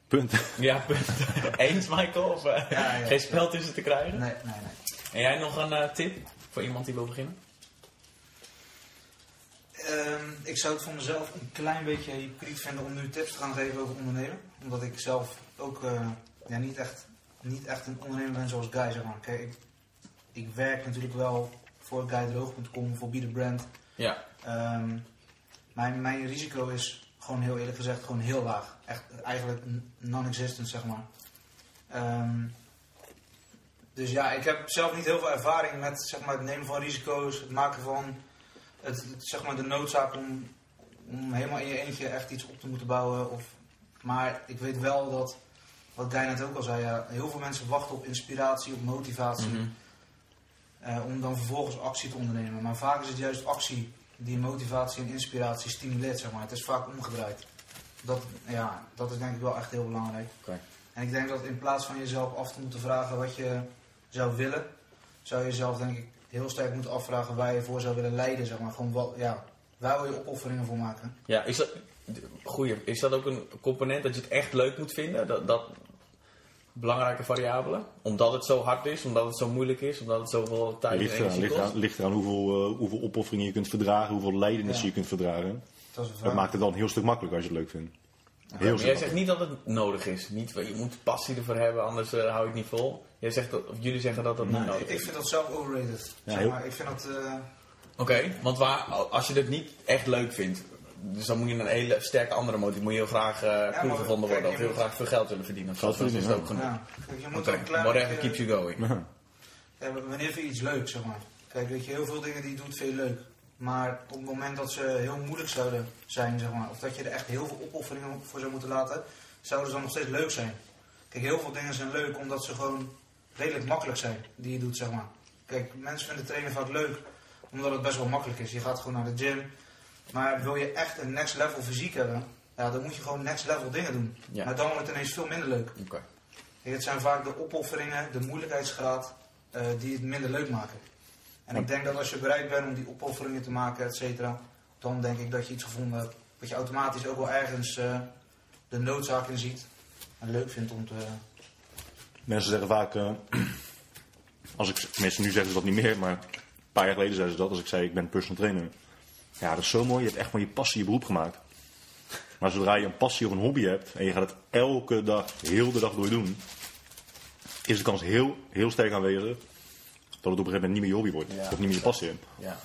punt. Ja, punt. Eens, Michael? Of eh, Ja, ja. geen spel tussen te krijgen? Nee, nee, nee. En jij nog een eh, tip voor iemand die wil beginnen? Ehm, ik zou het voor mezelf een klein beetje hypocriet vinden om nu tips te gaan geven over ondernemen. Omdat ik zelf ook eh, ja, niet, echt, niet echt een ondernemer ben zoals Guy, zeg maar. Kijk, ik, ik werk natuurlijk wel voor guydroog.com, voor Be The Brand. Ja. Ehm, mijn, mijn risico is gewoon heel eerlijk gezegd gewoon heel laag. Echt eigenlijk non-existent, zeg maar. Ehm, dus ja, ik heb zelf niet heel veel ervaring met zeg maar, het nemen van risico's, het maken van het, het- zeg maar, de noodzaak om, om helemaal in je eentje echt iets op te moeten bouwen. Of, maar ik weet wel dat, wat Guy net ook al zei, ja, heel veel mensen wachten op inspiratie, op motivatie. Mhm. Eh, om dan vervolgens actie te ondernemen. Maar vaak is het juist actie die motivatie en inspiratie stimuleert, zeg maar. Het is vaak omgedraaid. Dat, ja, dat is denk ik wel echt heel belangrijk. En ik denk dat in plaats van jezelf af te moeten vragen wat je zou willen, zou je jezelf denk ik heel sterk moeten afvragen waar je voor zou willen leiden, zeg maar. Gewoon wat, ja, waar wil je opofferingen voor maken? Ja, is dat, goeie, is dat ook een component dat je het echt leuk moet vinden? Dat, dat belangrijke variabele? Omdat het zo hard is, omdat het zo moeilijk is, omdat het zoveel tijd en ligt eraan, ligt kost? eraan, ligt eraan hoeveel, eh, hoeveel opofferingen je kunt verdragen, hoeveel lijdenis Ja. je kunt verdragen. Dat is een vraag. Dat maakt het dan een heel stuk makkelijker als je het leuk vindt. Heel Maar jij zegt niet dat het nodig is. Niet, je moet passie ervoor hebben, anders eh, hou je het niet vol. Jij zegt dat, of jullie zeggen dat dat niet Nee, nodig Ik, is. ik vind dat zelf overrated. Ja, zeg maar. Ik vind dat... eh, Oké, want waar, als je het niet echt leuk vindt, dus dan moet je een hele sterke andere motief. Moet je heel graag cool maar gevonden worden of je heel graag veel geld willen verdienen. Of zo, Geld dan is ook genoeg. ja. Kijk, je moet whatever beetje- keeps you going. Ja. Ja, wanneer vind je iets leuk, zeg maar. Kijk, weet je, heel veel dingen die je doet vind je leuk. Maar op het moment dat ze heel moeilijk zouden zijn, zeg maar, of dat je er echt heel veel opofferingen voor zou moeten laten, zouden ze dan nog steeds leuk zijn. Kijk, heel veel dingen zijn leuk omdat ze gewoon redelijk makkelijk zijn, die je doet, zeg maar. Kijk, mensen vinden trainen vaak leuk omdat het best wel makkelijk is. Je gaat gewoon naar de gym. Maar wil je echt een next level fysiek hebben, ja, dan moet je gewoon next level dingen doen. Ja. Maar dan wordt het ineens veel minder leuk. Oké. Het zijn vaak de opofferingen, de moeilijkheidsgraad, eh, die het minder leuk maken. En ik denk dat als je bereid bent om die opofferingen te maken, et cetera, dan denk ik dat je iets gevonden hebt wat je automatisch ook wel ergens eh, de noodzaak in ziet. En leuk vindt om te... Mensen zeggen vaak, eh, als ik, tenminste nu zeggen ze dat niet meer, maar een paar jaar geleden zeiden ze dat als ik zei ik ben personal trainer. Ja, dat is zo mooi, je hebt echt van je passie je beroep gemaakt. Maar zodra je een passie of een hobby hebt en je gaat het elke dag, heel de dag door doen, is de kans heel, heel sterk aanwezig dat het op een gegeven moment niet meer je hobby wordt. Ja. Of niet meer je passie. En Ja.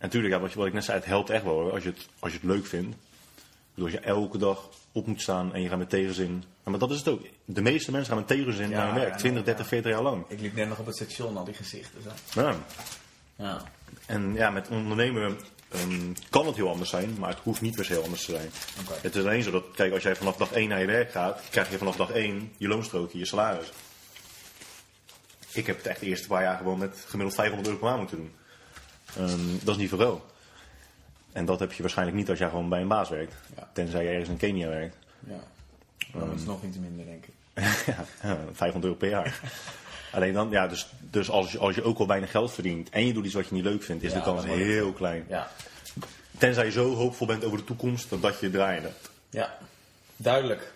natuurlijk, ja, wat, wat ik net zei, het helpt echt wel hoor, als je het, als je het leuk vindt. Bedoel, als je elke dag op moet staan en je gaat met tegenzin. Maar dat is het ook. De meeste mensen gaan met tegenzin Ja, naar hun werk. ja, 20, ja. 30, 40 jaar lang. Ik liep net nog op het station, al die gezichten. Zo. Ja. Ja. En ja, met ondernemen ehm, kan het heel anders zijn, maar het hoeft niet per se heel anders te zijn. Het is alleen zo dat, kijk, als jij vanaf dag 1 naar je werk gaat, krijg je vanaf dag 1 je loonstrookje, je salaris. Ik heb het echt de eerste paar jaar gewoon met gemiddeld 500 euro per maand moeten doen. Ehm, dat is niet veel. En dat heb je waarschijnlijk niet als jij gewoon bij een baas werkt. Ja. Tenzij je ergens in Kenia werkt. ja. Dan is het nog iets minder, denk ik. ja, 500 euro per jaar. Alleen dan, ja, dus, dus als, je, als je ook al weinig geld verdient en je doet iets wat je niet leuk vindt, is de kans dan heel klein. Ja. Tenzij je zo hoopvol bent over de toekomst, dat dat je draaide. Ja, duidelijk.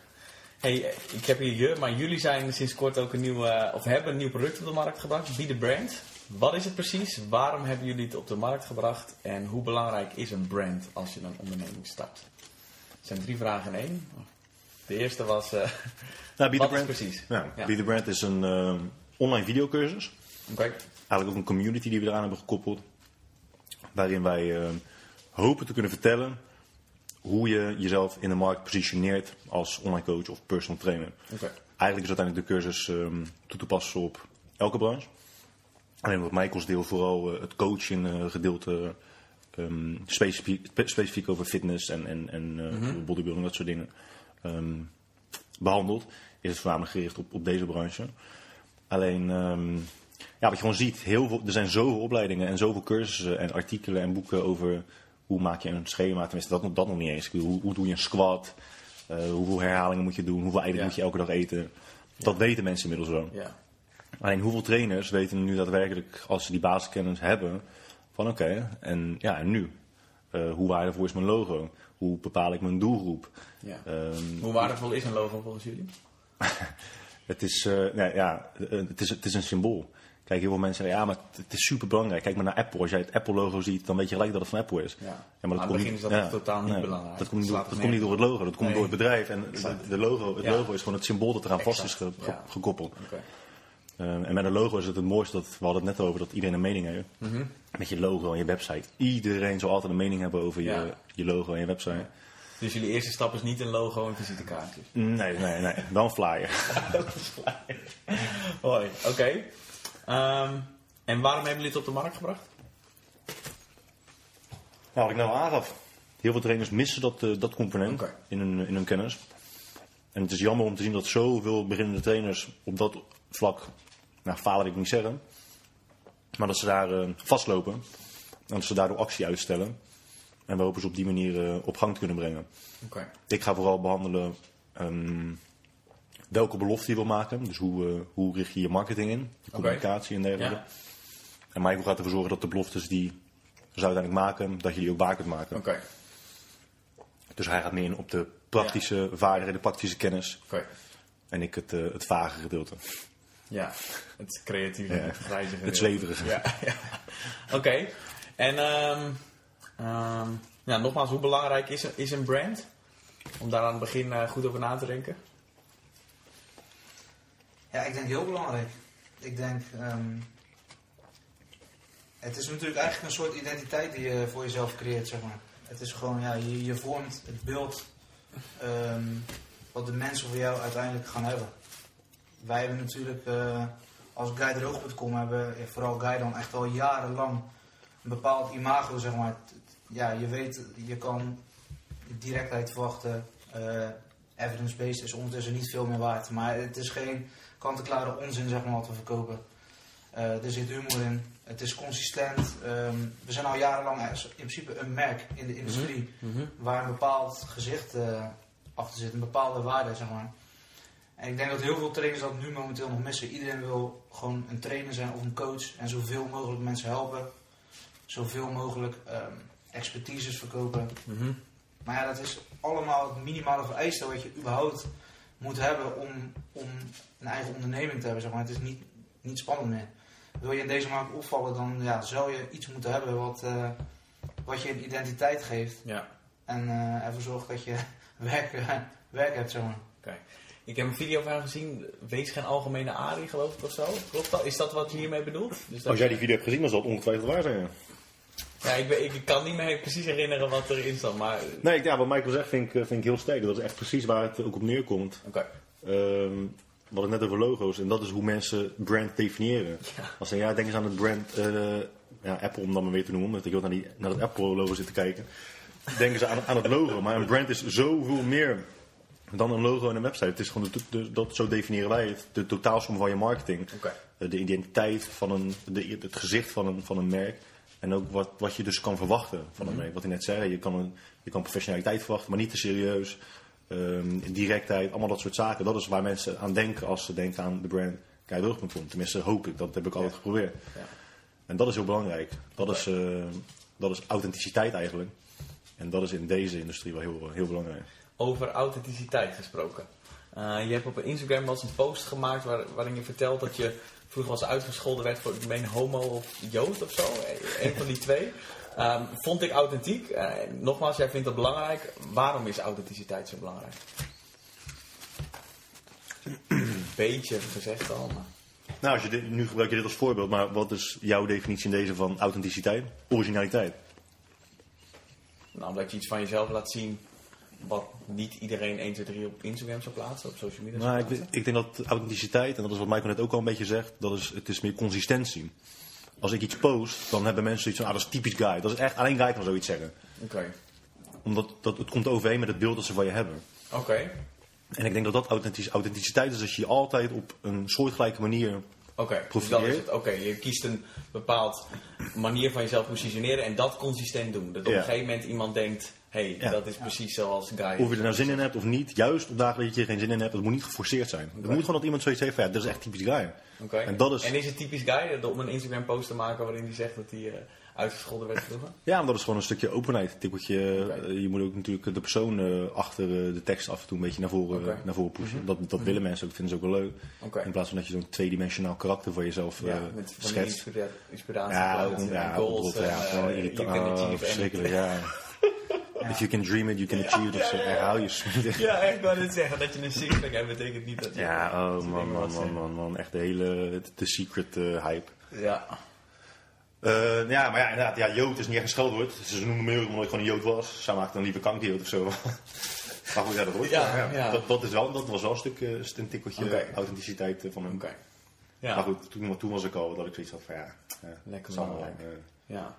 Hey, ik heb hier je, maar jullie zijn sinds kort ook een nieuw, of hebben een nieuw product op de markt gebracht. Be the Brand. Wat is het precies? Waarom hebben jullie het op de markt gebracht? En hoe belangrijk is een brand als je een onderneming start? Het zijn drie vragen in één. De eerste was, uh, Nou, Be The Brand, precies? ja, Ja. Be The Brand is een eh, online videocursus. Oké, Eigenlijk ook een community die we eraan hebben gekoppeld. Waarin wij eh, hopen te kunnen vertellen hoe je jezelf in de markt positioneert als online coach of personal trainer. Eigenlijk is uiteindelijk de cursus ehm, toe te passen op elke branche. Alleen wat mij kost deel vooral eh, het coaching eh, gedeelte ehm, specifiek, spe- specifiek over fitness en, en, en eh, bodybuilding, dat soort dingen, ehm, behandeld. Is het voornamelijk gericht op, op deze branche. Alleen, ehm, ja, wat je gewoon ziet, heel veel, er zijn zoveel opleidingen en zoveel cursussen en artikelen en boeken over hoe maak je een schema. Tenminste, dat, nog- dat nog niet eens. Bedoel, Hoe, hoe doe je een squat? Eh, hoeveel herhalingen moet je doen? Hoeveel eieren Ja. moet je elke dag eten? Dat weten mensen inmiddels wel. Ja. Alleen hoeveel trainers weten nu daadwerkelijk, als ze die basiskennis hebben, van oké, en, ja, en nu? Eh, hoe waardevol is mijn logo? Hoe bepaal ik mijn doelgroep? ja. Ehm, Hoe waardevol is een logo volgens jullie? het, is, eh, nou ja, eh, het, is, het is een symbool. Kijk, heel veel mensen zeggen, ja, maar het, is super belangrijk. Kijk maar naar Apple. Als jij het Apple-logo ziet, dan weet je gelijk dat het van Apple is. Ja. Ja, Maar aan het komt is dat totaal niet belangrijk. Dat komt niet, door, slaat dat komt niet door het logo, dat komt Nee. door het bedrijf. En de, de logo, het Ja. logo is gewoon het symbool dat eraan vast is Exact, ge- ge- ja. gekoppeld. Oké. Eh, en met een logo is het het mooiste, dat, we hadden het net over, dat iedereen een mening heeft. Mhm. Met je logo en je website. Iedereen zal altijd een mening hebben over je, Ja. je logo en je website. Dus jullie eerste stap is niet een logo en visitekaartjes? Nee, nee, nee. Wel een flyer. Hoi, oké. Ehm, en waarom hebben jullie het op de markt gebracht? Nou, wat ik nou aangaf. Heel veel trainers missen dat, eh, dat component in, hun, in hun kennis. En het is jammer om te zien dat zoveel beginnende trainers op dat vlak, nou falen wil ik niet zeggen, maar dat ze daar eh, vastlopen en dat ze daardoor actie uitstellen. En we hopen ze op die manier eh, op gang te kunnen brengen. Oké. Ik ga vooral behandelen ehm, welke belofte je wil maken. Dus hoe, eh, hoe richt je je marketing in, je communicatie en dergelijke. Ja. En Michael gaat ervoor zorgen dat de beloftes die ze uiteindelijk maken, dat je die ook waar kunt maken. Oké. Dus hij gaat meer in op de praktische vaardigheden, de praktische kennis. Oké. En ik het, eh, het vage gedeelte. Ja, het creatieve, Ja. het grijze Het zweverige. Ja, ja. Oké. En ehm, ehm, ja, nogmaals, hoe belangrijk is, een- is een brand? Om daar aan het begin eh, goed over na te denken. Ja, ik denk heel belangrijk. Ik denk, ehm, het is natuurlijk eigenlijk een soort identiteit die je voor jezelf creëert, zeg maar. Het is gewoon, ja, je, je vormt het beeld ehm, wat de mensen voor jou uiteindelijk gaan hebben. Wij hebben natuurlijk, eh, als guideroog.com hebben, vooral Guy dan echt al jarenlang een bepaald imago, zeg maar. Ja, je weet, je kan directheid verwachten. eh, Evidence-based is ondertussen niet veel meer waard. Maar het is geen kant-en-klare onzin, zeg maar, wat we verkopen. Eh, er zit humor in. Het is consistent. Ehm, we zijn al jarenlang in principe een merk in de industrie. Waar een bepaald gezicht eh, achter zit. Een bepaalde waarde, zeg maar. En ik denk dat heel veel trainers dat nu momenteel nog missen. Iedereen wil gewoon een trainer zijn of een coach. En zoveel mogelijk mensen helpen. Zoveel mogelijk ehm, expertises verkopen. Mhm. Maar ja, dat is allemaal het minimale vereiste wat je überhaupt moet hebben om, om een eigen onderneming te hebben. Zeg maar. Het is niet, niet spannend meer. Wil je in deze markt opvallen, dan ja, zou je iets moeten hebben wat, eh, wat je een identiteit geeft. Ja. En eh, ervoor zorgt dat je werk, eh, werk hebt, zeg maar. Oké. Ik heb een video van gezien. Wees geen algemene Ari, geloof ik, of zo. Klopt dat? Is dat wat je hiermee bedoelt? Dus dat Als jij die video hebt gezien, dan zal het ongetwijfeld waar zijn. Ja. Ik, ben- ik kan niet meer precies herinneren wat erin stond, maar... Nee, ik- ja, wat Michael zegt vind ik, eh, vind ik heel sterk. Dat is echt precies waar het ook op neerkomt. Oké. Ehm, we hadden het net over logo's en dat is hoe mensen brand definiëren. Ja. Als ze ja, denk eens aan het brand eh, ja, Apple, om dan maar weer te noemen, omdat ik ook naar, die, naar het Apple-logo zit te kijken. Denken ze aan, aan het logo, maar een brand is zoveel meer dan een logo en een website. Het is gewoon de, de- dat, zo definiëren wij het. De totaalsom van je marketing. Eh, de identiteit van een, de, het gezicht van een, van een merk. En ook wat, wat je dus kan verwachten van een merk. Wat ik net zei, je kan, een, je kan professionaliteit verwachten, maar niet te serieus. Ehm, directheid, allemaal dat soort zaken. Dat is waar mensen aan denken als ze denken aan de brand Keidroog.com. Tenminste, hoop ik. Dat heb ik altijd geprobeerd. Ja. En dat is heel belangrijk. Dat, is, eh, dat is authenticiteit eigenlijk. En dat is in deze industrie wel heel, heel belangrijk. Over authenticiteit gesproken. Eh, je hebt op Instagram wel eens een post gemaakt waar, waarin je vertelt dat je vroeger was uitgescholden werd voor, ik meen, homo of jood of zo. Een van die twee. Ehm, vond ik authentiek. Eh, nogmaals, jij vindt dat belangrijk. Waarom is authenticiteit zo belangrijk? Een beetje gezegd al, maar... Nou, als je dit, nu gebruik je dit als voorbeeld, maar wat is jouw definitie in deze van authenticiteit? Originaliteit. Nou, omdat je iets van jezelf laat zien wat niet iedereen 1, 2, 3 op Instagram zou plaatsen, op social media zou Nou, ik, ik denk dat authenticiteit, en dat is wat Michael net ook al een beetje zegt, dat is, het is meer consistentie. Als ik iets post, dan hebben mensen iets van, ah, dat is typisch guy. Dat is echt, alleen guy kan zoiets zeggen. Oké. Omdat dat, het komt overeen met het beeld dat ze van je hebben. Oké. En ik denk dat dat authentici- authenticiteit is als je je altijd op een soortgelijke manier... Oké, dus dat is het. Oké, je kiest een bepaald manier van jezelf positioneren en dat consistent doen. Dat op een gegeven moment iemand denkt, hey, Ja. dat is precies zoals Guy. Of je er nou zin in hebt of niet, juist op dagen dat je er geen zin in hebt, het moet niet geforceerd zijn. Het moet gewoon dat iemand zoiets heeft van, ja, dat is echt typisch guy. Oké. En dat is- En is het typisch Guy om een Instagram post te maken waarin hij zegt dat hij eh, uitgescholden werd vroeger? Ja, maar dat is gewoon een stukje openheid. Tikkeltje, Oké. eh, je moet ook natuurlijk de persoon eh, achter eh, de tekst af en toe een beetje naar voren. Mhm. naar voren pushen. Dat, dat willen mensen ook, vinden ze ook wel leuk. Oké. In plaats van dat je zo'n tweedimensionaal karakter voor jezelf Ja, eh, met van die schetst. inspira- inspiratie, Ja, en ja, goals en, ja, eh, irritant. can Oh, achieve verschrikkelijk, ja. If you can dream it, you can achieve it. Of zo. Herhaal je. Ja, echt wel dit zeggen. Dat je een sixpack hebt, betekent niet dat je... Ja, oh man, man, man, man, man. Echt de hele, de secret eh, hype. Ja. Eh, ja, maar ja, inderdaad, ja, Jood is niet echt een scheldwoord. Ze noemden me omdat ik gewoon een Jood was. Zij maakten dan liever kankjood of zo. maar goed, ja, dat hoort. Ja, Ja, ja. Dat, dat, is wel, dat was wel een stuk, eh, een tikkeltje authenticiteit van hem. Ja. Maar goed, toen, toen was ik al dat ik zoiets had van ja, Lekker. Ja.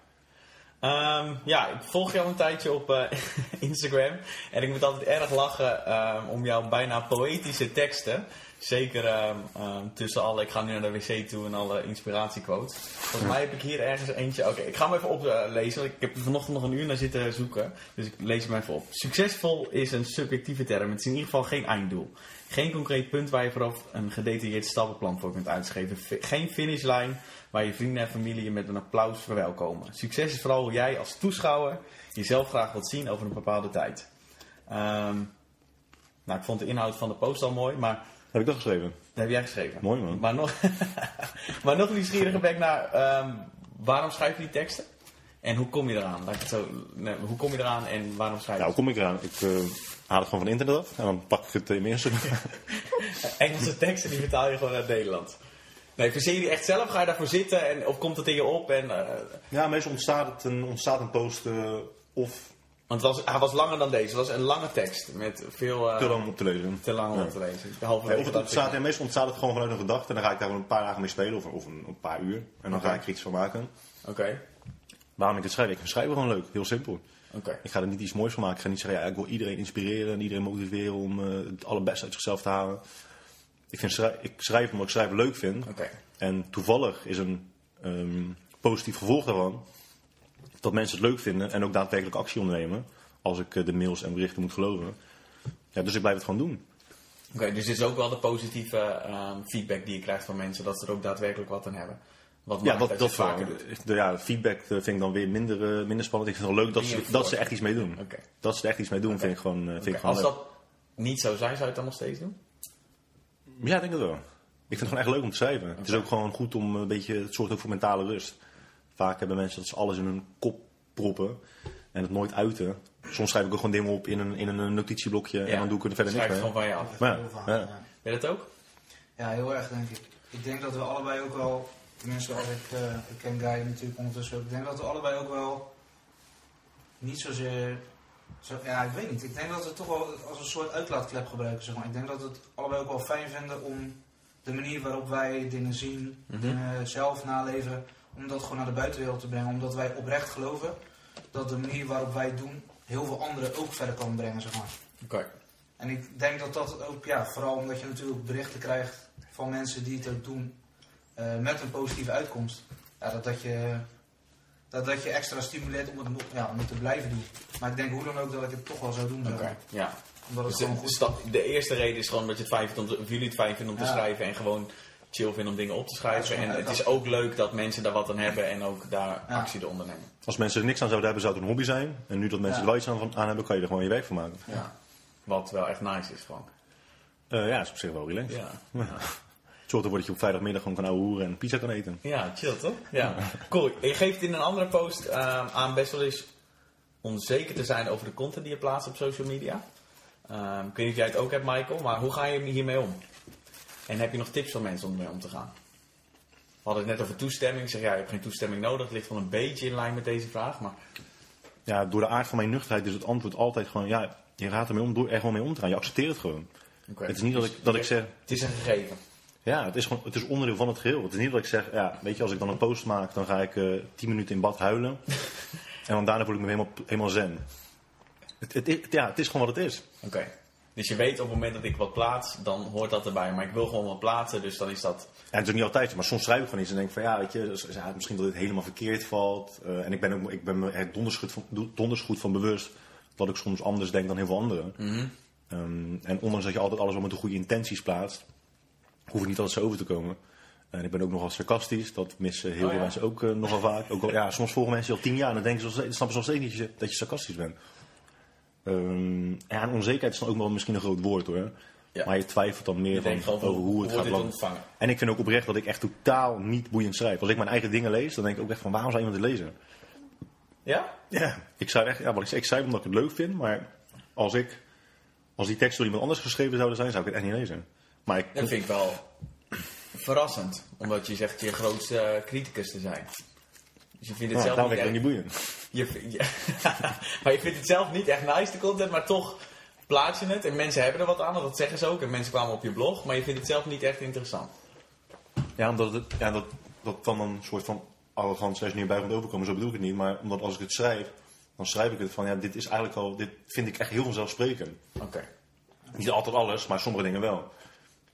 Ehm, ja, ik volg jou een tijdje op eh, Instagram. En ik moet altijd erg lachen ehm, om jouw bijna poëtische teksten. Zeker ehm, tussen alle, ik ga nu naar de wc toe en alle inspiratiequotes. Volgens mij heb ik hier ergens eentje. Oké, ik ga hem even oplezen. ik heb er vanochtend nog een uur naar zitten zoeken. Dus ik lees hem even op. Succesvol is een subjectieve term. Het is in ieder geval geen einddoel. Geen concreet punt waar je vooraf een gedetailleerd stappenplan voor kunt uitschrijven. Geen finishlijn waar je vrienden en familie je met een applaus verwelkomen. Succes is vooral hoe jij als toeschouwer jezelf graag wilt zien over een bepaalde tijd. Ehm, nou, ik vond de inhoud van de post al mooi, maar Heb ik dat geschreven? dat heb jij geschreven. Mooi man. Maar nog, maar nog nieuwsgieriger ben ik naar ehm, waarom schrijf je die teksten? En hoe kom je eraan? Zo, nee, hoe kom je eraan en waarom schrijf je Nou, hoe kom ik eraan? Ik eh, haal het gewoon van internet af en dan pak ik het in mijn. Engelse teksten die vertaal je gewoon uit Nederland. Nee, verzin je die echt zelf? Ga je daarvoor zitten en, of komt het in je op? En, eh, ja, meestal ontstaat, het een, ontstaat een post eh, of want het was, hij was langer dan deze. Het was een lange tekst met veel... eh, te lang om te lezen. te lang om Ja. te lezen. Ja, of het ontstaat, en meestal ontstaat het gewoon vanuit een gedachte en dan ga ik daar gewoon een paar dagen mee spelen of, of een, een paar uur. En dan ga ik er iets van maken. Oké, Waarom ik het schrijf? Ik vind schrijven gewoon leuk, heel simpel. oké. Ik ga er niet iets moois van maken. Ik ga niet zeggen, ja, ik wil iedereen inspireren en iedereen motiveren om eh, het allerbeste uit zichzelf te halen. Ik, vind schrij- ik schrijf omdat ik schrijven leuk vind. En toevallig is een ehm, positief gevolg daarvan dat mensen het leuk vinden en ook daadwerkelijk actie ondernemen. Als ik eh, de mails en berichten moet geloven. Ja, dus ik blijf het gewoon doen. Oké, dus dit is ook wel de positieve ehm, feedback die je krijgt van mensen, dat ze er ook daadwerkelijk wat aan hebben. Wat Ja, dat, dat vaker. De, ja, feedback eh, vind ik dan weer minder, eh, minder spannend. Ik vind het wel leuk dat ze, dat ze echt iets mee doen. Dat ze er echt iets mee doen, vind ik gewoon, vind ik gewoon Als leuk. dat niet zou zijn, zou je het dan nog steeds doen? Ja, ik denk het wel. Ik vind het gewoon echt leuk om te schrijven. Het is ook gewoon goed om een beetje, het zorgt ook voor mentale rust. Vaak hebben mensen dat ze alles in hun kop proppen en het nooit uiten. Soms schrijf ik ook gewoon dingen op in een, in een notitieblokje en dan doe ik er verder niks Schrijf mee. het gewoon van je af. Ja, ja. ja. Ben je dat ook? Ja, heel erg denk ik. Ik denk dat we allebei ook wel, tenminste als ik, eh, ik ken Guy natuurlijk ondertussen ook, ik denk dat we allebei ook wel niet zozeer, zo, ja ik weet niet, ik denk dat we het toch wel als een soort uitlaatklep gebruiken zeg maar. Ik denk dat we het allebei ook wel fijn vinden om de manier waarop wij dingen zien, Mhm. dingen zelf naleven, om dat gewoon naar de buitenwereld te brengen. Omdat wij oprecht geloven dat de manier waarop wij het doen heel veel anderen ook verder kan brengen zeg maar. Oké. En ik denk dat dat ook, ja, vooral omdat je natuurlijk berichten krijgt van mensen die het ook doen eh, met een positieve uitkomst. Ja, dat, dat, je, dat, dat je extra stimuleert om het, nog- ja, om het te blijven doen. Maar ik denk hoe dan ook dat ik het toch wel zou doen. Oké, ja. Omdat het Dus gewoon de, goed stap- de eerste reden is gewoon dat je het fijn vindt om of jullie het fijn vinden om te Ja. schrijven en gewoon chill vinden om dingen op te schrijven. en het is ook leuk dat mensen daar wat aan hebben en ook daar Ja. actie te ondernemen. Als mensen er niks aan zouden hebben, zou het een hobby zijn. En nu dat mensen Ja. er wel iets aan, aan hebben, kan je er gewoon je werk van maken. Ja. Wat wel echt nice is gewoon. Eh, ja, is op zich wel relaxed. Ja. Zorg ervoor dat je op vrijdagmiddag gewoon kan ouwe hoeren en pizza kan eten. Ja, chill toch? Ja. Cool. Je geeft in een andere post ehm, aan best wel eens onzeker te zijn over de content die je plaatst op social media. Ehm, ik weet niet of jij het ook hebt, Michael, maar hoe ga je hiermee om? En heb je nog tips voor mensen om ermee om te gaan? We hadden het net over toestemming. Ik zeg ja, je hebt geen toestemming nodig. Het ligt wel een beetje in lijn met deze vraag. Maar Ja, door de aard van mijn nuchterheid is het antwoord altijd gewoon, ja, je gaat ermee om door er gewoon mee om te gaan. Je accepteert het gewoon. Oké. Het is niet dat ik, dat ik zeg, Het is een gegeven. Ja, het is gewoon, het is onderdeel van het geheel. Het is niet dat ik zeg, ja, weet je, als ik dan een post maak, dan ga ik eh 10 minuten in bad huilen. en dan daarna voel ik me helemaal, helemaal zen. Het, het, het- ja, het is gewoon wat het is. Oké. Dus je weet op het moment dat ik wat plaats, dan hoort dat erbij. Maar ik wil gewoon wat plaatsen, dus dan is dat... En het is ook niet altijd maar soms schrijf ik gewoon iets en denk van ja, weet je, dus, ja, misschien dat dit helemaal verkeerd valt. Eh, en ik ben, ook, ik ben me er donders goed, van, donders goed van bewust dat ik soms anders denk dan heel veel anderen. Ehm, en ondanks dat je altijd alles wel met de goede intenties plaatst, hoef ik niet altijd zo over te komen. En ik ben ook nogal sarcastisch, dat missen heel Oh, veel ja. mensen ook eh, nogal vaak. Ook al, ja, soms volgen mensen je al tien jaar en dan denken ze, snappen ze nog steeds niet dat je, dat je sarcastisch bent. Ehm, en onzekerheid is dan ook wel misschien een groot woord hoor. Ja. Maar je twijfelt dan meer van, over hoe het gaat lopen. En ik vind ook oprecht dat ik echt totaal niet boeiend schrijf. Als ik mijn eigen dingen lees, dan denk ik ook echt van waarom zou iemand het lezen? Ja? Ja, ik schrijf echt, ja, wat ik, ik schrijf omdat ik het leuk vind, maar als ik, als die teksten door iemand anders geschreven zouden zijn, zou ik het echt niet lezen. Maar ik, Dat vind ik wel verrassend. Omdat je zegt je grootste eh, criticus te zijn. Dus je vindt het zelf niet echt... niet boeiend. Je, je- maar je vindt het zelf niet echt nice, de content, maar toch plaats je het. En mensen hebben er wat aan, dat zeggen ze ook. En mensen kwamen op je blog, maar je vindt het zelf niet echt interessant. Ja, omdat het, ja, dat, dat dan een soort van arrogant slash neerbij komt overkomen, zo bedoel ik het niet. Maar omdat als ik het schrijf, dan schrijf ik het van, ja, dit is eigenlijk al, dit vind ik echt heel vanzelfsprekend. Oké. Niet altijd alles, maar sommige dingen wel.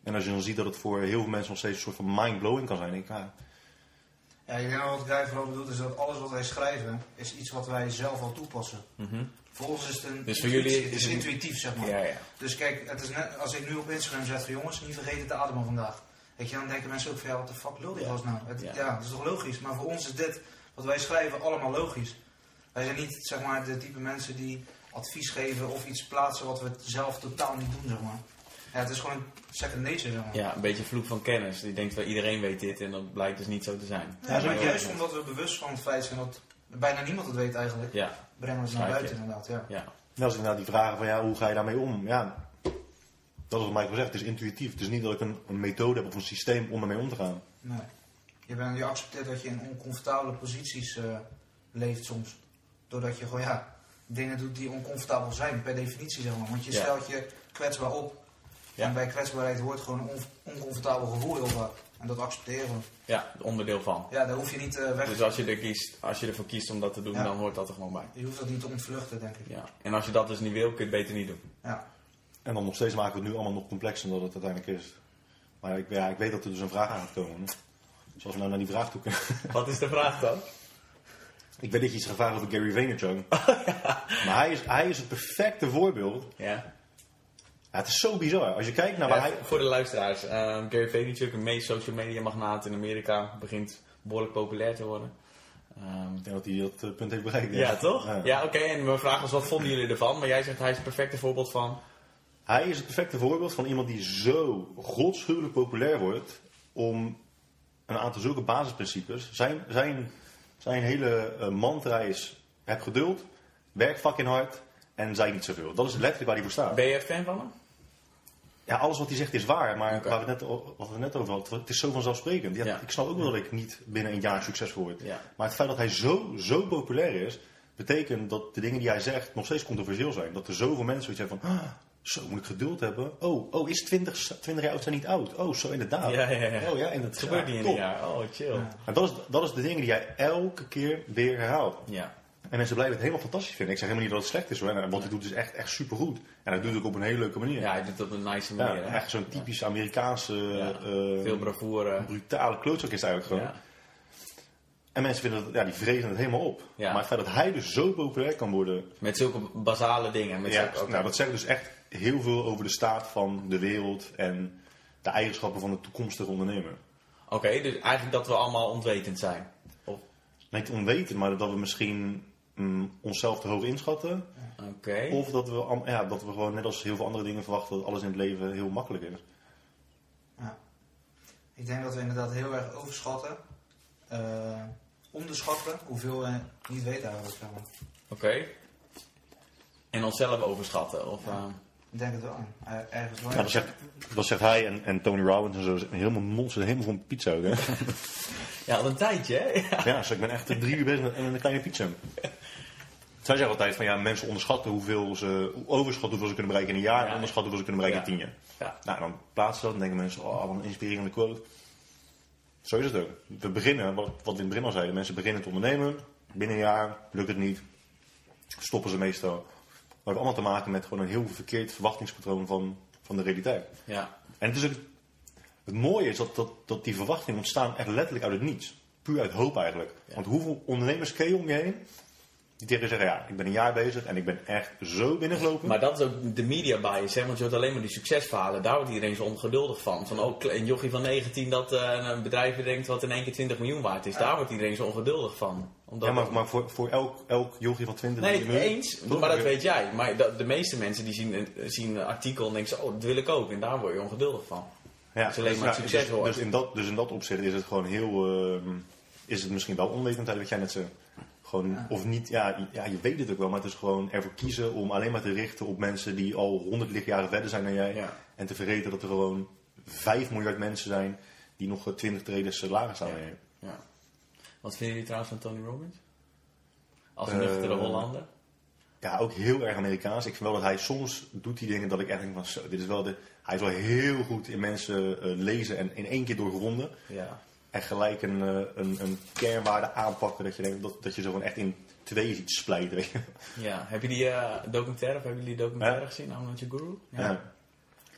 En als je dan ziet dat het voor heel veel mensen nog steeds een soort van mind-blowing kan zijn, denk ik, ja, Ja, ik denk dat wat Guy vooral bedoelt is dat alles wat wij schrijven, is iets wat wij zelf al toepassen. Voor ons is het een Dus voor jullie het is het- intuïtief, zeg maar. Ja, ja. Dus kijk, het is net als ik nu op Instagram zet van jongens, niet vergeten te ademen vandaag. Weet je, dan denken mensen ook van ja, wat de fuck lul die Ja. gast nou? Het, Ja. ja. dat is toch logisch? Maar voor ons is dit, wat wij schrijven, allemaal logisch. Wij zijn niet, zeg maar, de type mensen die advies geven of iets plaatsen wat we zelf totaal niet doen, zeg maar. Ja, het is gewoon second nature, zeg maar. Ja, een beetje vloek van kennis. Die denkt wel iedereen weet dit en dat blijkt dus niet zo te zijn. Ja, maar juist omdat we bewust van het feit zijn dat bijna niemand het weet eigenlijk, Ja, brengen we het naar buiten inderdaad. Ja. ja. En als ik nou die vragen van ja, hoe ga je daarmee om? Ja, dat is wat Michael zegt. Het is intuïtief. Het is niet dat ik een, een methode heb of een systeem om ermee om te gaan. Nee. Je, bent, je accepteert dat je in oncomfortabele posities eh, leeft soms. Doordat je gewoon ja, dingen doet die oncomfortabel zijn, per definitie zeg maar. Want je Ja. stelt je kwetsbaar op. Ja. En bij kwetsbaarheid hoort gewoon een on- oncomfortabel gevoel heel vaak. En dat accepteren we. Ja, onderdeel van. Ja, daar hoef je niet eh, weg Dus als je, er kiest, als je ervoor kiest om dat te doen, Ja. dan hoort dat er gewoon bij. Je hoeft dat niet te ontvluchten, denk ik. Ja. En als je dat dus niet wil, kun je het beter niet doen. Ja. En dan nog steeds maken we het nu allemaal nog complexer dan dat het uiteindelijk is. Maar ik, ja, ik weet dat er dus een vraag aan gaat komen. Dus als we nou naar die vraag toe kunnen. Wat is de vraag dan? ik weet dat je iets gaat vragen over Gary Vaynerchuk. Maar hij is, hij is het perfecte voorbeeld. Ja. Ja, het is zo bizar. Als je kijkt naar waar Ja, hij... Voor de luisteraars. ehm, Gary Vaynerchuk, een meest social media magnaat in Amerika, begint behoorlijk populair te worden. Ehm, Ik denk dat hij dat eh, punt heeft bereikt. ja, toch? Ja. Ja, oké. En mijn vraag was, wat vonden jullie ervan? Maar jij zegt, hij is het perfecte voorbeeld van... Hij is het perfecte voorbeeld van iemand die zo godschuwelijk populair wordt om een aantal zulke basisprincipes. Zijn, zijn, zijn hele eh, mantra is: heb geduld, werk fucking hard en zei niet zoveel. Dat is letterlijk waar hij voor staat. Ben je fan van hem? Ja, alles wat hij zegt is waar, maar Oké. waar we het net, wat we net over hadden, het is zo vanzelfsprekend. Ja, Ja. Ik snap ook wel dat ik niet binnen een jaar succesvol word. Ja. Maar het feit dat hij zo, zo populair is, betekent dat de dingen die hij zegt nog steeds controversieel zijn. Dat er zoveel mensen zoiets hebben van, ah, zo moet ik geduld hebben. Oh, oh is 20, 20 jaar oud zijn niet oud? Oh, zo inderdaad. Ja, ja, ja. Oh ja, en Het gebeurt niet in een jaar. Oh, chill. En dat is, dat is de dingen die hij elke keer weer herhaalt. Ja. En mensen blijven het helemaal fantastisch vinden. Ik zeg helemaal niet dat het slecht is hoor. En wat hij doet is echt, echt supergoed. En hij doet het ook op een hele leuke manier. hij doet het op een nice Ja, manier. hè? echt zo'n typisch Amerikaanse, Ja. eh, Veel bravoure. brutale klootzak is het eigenlijk gewoon. Ja. En mensen vinden dat, ja, die vrezen het helemaal op. Ja. Maar het feit dat hij dus zo populair kan worden, Met zulke basale dingen. Met ja, zulke, nou, dat zegt dus echt heel veel over de staat van de wereld en de eigenschappen van de toekomstige ondernemer. Oké, dus eigenlijk dat we allemaal ontwetend zijn. Of, Niet onweten, maar dat we misschien mm, onszelf te hoog inschatten. Oké. Of dat we, ja, dat we gewoon net als heel veel andere dingen verwachten dat alles in het leven heel makkelijk is. Ja. Ik denk dat we inderdaad heel erg overschatten. eh, onderschatten hoeveel we niet weten eigenlijk. Oké. En onszelf overschatten. Of, Ja. eh, Ik denk het wel. eh, ergens wel. Ja, dat, zegt, dat zegt hij en, en Tony Robbins en zo. Helemaal monster, helemaal van pizza ook. Hè? ja, al een tijdje, hè? Ja. ja, dus ik ben echt drie uur bezig met met een kleine pizza. Zij zeggen altijd van ja, mensen onderschatten hoeveel ze, overschatten hoeveel ze kunnen bereiken in een jaar Ja. en onderschatten hoeveel ze kunnen bereiken in tien jaar. Ja. Nou, dan plaatsen ze dat en denken mensen, oh, wat een inspirerende quote. Zo is het ook. We beginnen, wat, wat we in het begin al zeiden, mensen beginnen te ondernemen. Binnen een jaar lukt het niet. Stoppen ze meestal. Maar we hebben allemaal te maken met gewoon een heel verkeerd verwachtingspatroon van, van de realiteit. ja. En het, is ook, het mooie is dat, dat, dat die verwachtingen ontstaan echt letterlijk uit het niets. Puur uit hoop eigenlijk. Ja. Want hoeveel ondernemers ken je om je heen? Die tegen zeggen, ja, ik ben een jaar bezig en ik ben echt zo binnengelopen. Maar dat is ook de media bias, hè? want je hoort alleen maar die succesverhalen. Daar wordt iedereen zo ongeduldig van. Van ook een jochie van 19 dat eh, een bedrijf bedenkt wat in één keer 20 miljoen waard is. Daar wordt iedereen zo ongeduldig van. Omdat ja, maar, maar voor, voor elk, elk jochie van 20 Nee, miljoen- eens, Toch? maar dat weet jij. Maar dat- de meeste mensen die zien, een- zien een artikel en denken oh, dat wil ik ook. En daar word je ongeduldig van. Ja, is alleen maar ja, succes dus, dus, in dat, dus in dat opzicht is het gewoon heel. ehm, is het misschien wel onwetendheid wat jij net zei. Gewoon, Ja. Of niet, ja, je- ja, je weet het ook wel, maar het is gewoon ervoor kiezen om alleen maar te richten op mensen die al honderd lichtjaren verder zijn dan jij. Ja. En te vergeten dat er gewoon 5 miljard mensen zijn die nog eh, 20 treden lager staan dan jij. Ja. Wat vinden jullie trouwens van Tony Robbins? Als Eh, nuchtere Hollander? Ja, ook heel erg Amerikaans. Ik vind wel dat hij soms doet die dingen dat ik echt denk van zo, dit is wel de. Hij is wel heel goed in mensen eh, lezen en in één keer doorgronden. Ja. En gelijk een, eh, een, een kernwaarde aanpakken dat je denkt dat, dat je zo gewoon echt in twee ziet splijten. Weet je. ja. Heb je die eh, documentaire, of hebben jullie die documentaire Ja. gezien? Not Your Guru? Ja.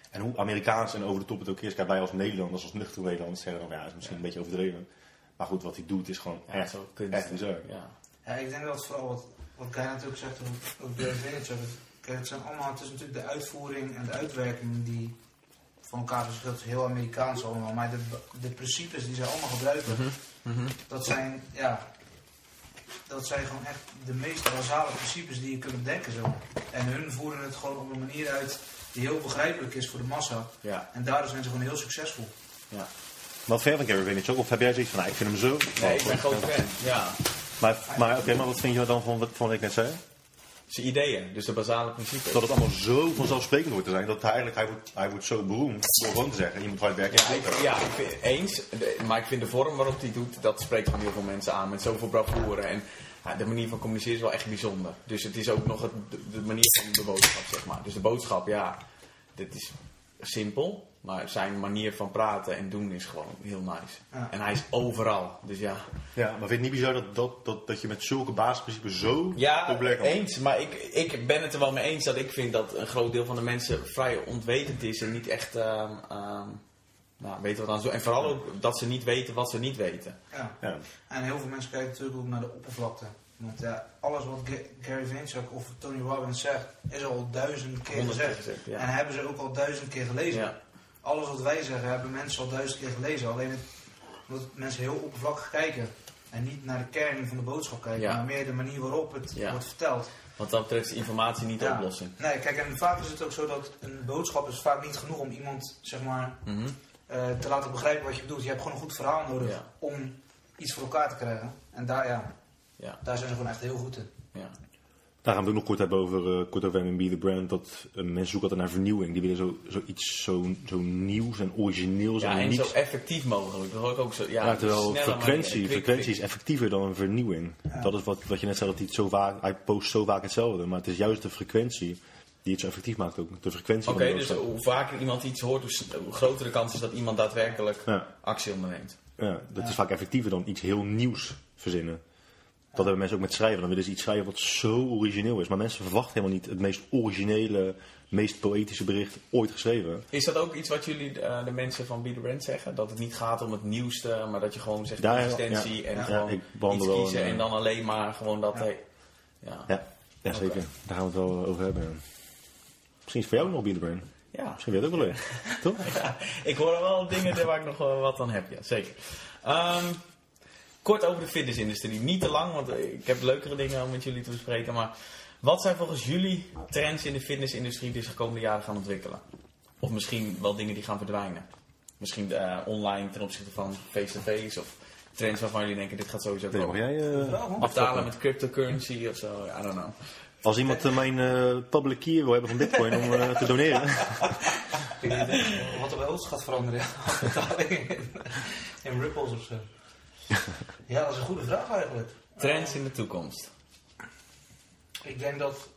En hoe Amerikaans en over de top het ook is. Kijk, wij als Nederlanders, als nuchter Nederlanders zeggen dan ja, is misschien een beetje overdreven. Maar goed, wat hij doet is gewoon Ja, echt, echt bizar. Ja. Ja, ik denk dat vooral wat, wat Guy natuurlijk zegt Vaynerchuk. Kijk, het, zijn allemaal, het is natuurlijk de uitvoering en de uitwerking die van elkaar verschilt. Heel Amerikaans allemaal. Maar de, de principes die zij allemaal gebruiken, Mhm. dat zijn, ja, dat zijn gewoon echt de meest basale principes die je kunt bedenken. Zo. En hun voeren het gewoon op een manier uit die heel begrijpelijk is voor de massa. Ja. En daardoor zijn ze gewoon heel succesvol. ja. Wat ver van Gary Vaynerchuk? Of heb jij zoiets van, nou, ik vind hem zo... Nee, ik ben groot fan. Ja. Maar, maar, oké, maar wat vind je dan van wat, van wat ik net zei? Zijn ideeën, dus de basale principes. Dat het allemaal zo vanzelfsprekend wordt te zijn. Dat hij eigenlijk, hij wordt, hij wordt zo beroemd door gewoon te zeggen, je moet hard werken. Ja, ik, ja, ik vind, eens. Maar ik vind de vorm waarop hij doet, dat spreekt gewoon heel veel mensen aan. Met zoveel bravoure. En ja, de manier van communiceren is wel echt bijzonder. Dus het is ook nog het, de, de manier van de boodschap, zeg maar. Dus de boodschap, ja, dit is simpel. Maar zijn manier van praten en doen is gewoon heel nice. Ja. En hij is overal. Dus ja. Ja, maar vind je het niet bizar dat, dat, dat, dat je met zulke basisprincipes zo Ja, populair kan worden? eens. Maar ik, ik ben het er wel mee eens dat ik vind dat een groot deel van de mensen vrij ontwetend is. En niet echt ehm ehm, nou, weten wat aan zo. En vooral ook dat ze niet weten wat ze niet weten. Ja. Ja. En heel veel mensen kijken natuurlijk ook naar de oppervlakte. Want ja, alles wat Ga- Gary Vaynerchuk of Tony Robbins zegt, is al duizend keer gezegd. gezegd, ja. En hebben ze ook al duizend keer gelezen. Ja. Alles wat wij zeggen, hebben mensen al duizend keer gelezen. Alleen het, omdat mensen heel oppervlakkig kijken. En niet naar de kern van de boodschap kijken, Ja. maar meer de manier waarop het wordt verteld. Wat dat betreft is informatie niet de oplossing. Nee, kijk, en vaak is het ook zo dat een boodschap is vaak niet genoeg om iemand, zeg maar, Mhm. eh, te laten begrijpen wat je bedoelt. Je hebt gewoon een goed verhaal nodig om iets voor elkaar te krijgen. En daar, ja, Ja. daar zijn ze gewoon echt heel goed in. Ja. Daar gaan we het ook nog kort hebben over, eh, kort over MB The Brand. Dat eh, mensen zoeken altijd naar vernieuwing. Die willen zo, zoiets zo, zo nieuws en origineels ja, en en niet... zo effectief mogelijk. Dat hoor ik ook zo. Ja, Ja, terwijl frequentie, frequentie is effectiever dan een vernieuwing. Dat is wat, wat je net zei, dat hij, het zo vaak, hij post zo vaak hetzelfde. Maar het is juist de frequentie die het zo effectief maakt ook. De frequentie Oké, van de dus hoe vaker iemand iets hoort, hoe, s- hoe groter de kans is dat iemand daadwerkelijk Ja, actie onderneemt. ja, dat is vaak effectiever dan iets heel nieuws verzinnen. Dat hebben mensen ook met schrijven. Dan willen ze iets schrijven wat zo origineel is. Maar mensen verwachten helemaal niet het meest originele, meest poëtische bericht ooit geschreven. Is dat ook iets wat jullie, eh, de mensen van Be The Brand, zeggen? Dat het niet gaat om het nieuwste, maar dat je gewoon zegt Ja, ja, consistentie ja. en Ja, gewoon iets wel kiezen een, en eh, dan alleen maar gewoon dat... Ja. hey, ja. Ja, ja zeker. Daar gaan we het wel over hebben. Misschien is het voor jou ook nog Be The Brand. Ja. Misschien het ook wel leuk. Toch? Ja, ik hoor wel dingen waar ik nog wat aan heb, ja, zeker. Ehm, kort over de fitnessindustrie. Niet te lang, want eh, ik heb leukere dingen om met jullie te bespreken. Maar wat zijn volgens jullie trends in de fitnessindustrie die zich de komende jaren gaan ontwikkelen? Of misschien wel dingen die gaan verdwijnen? Misschien eh, online ten opzichte van face-to-face of trends waarvan jullie denken dit gaat sowieso Mag komen. jij eh, Vraag, man. Betalen aftrappen? met cryptocurrency of zo, I don't know. Als iemand eh, mijn eh, public key wil hebben van Bitcoin om eh, te doneren. Wat er bij ons gaat veranderen. in ripples of zo. Ja, dat is een goede vraag eigenlijk. Trends in de toekomst. Ik denk dat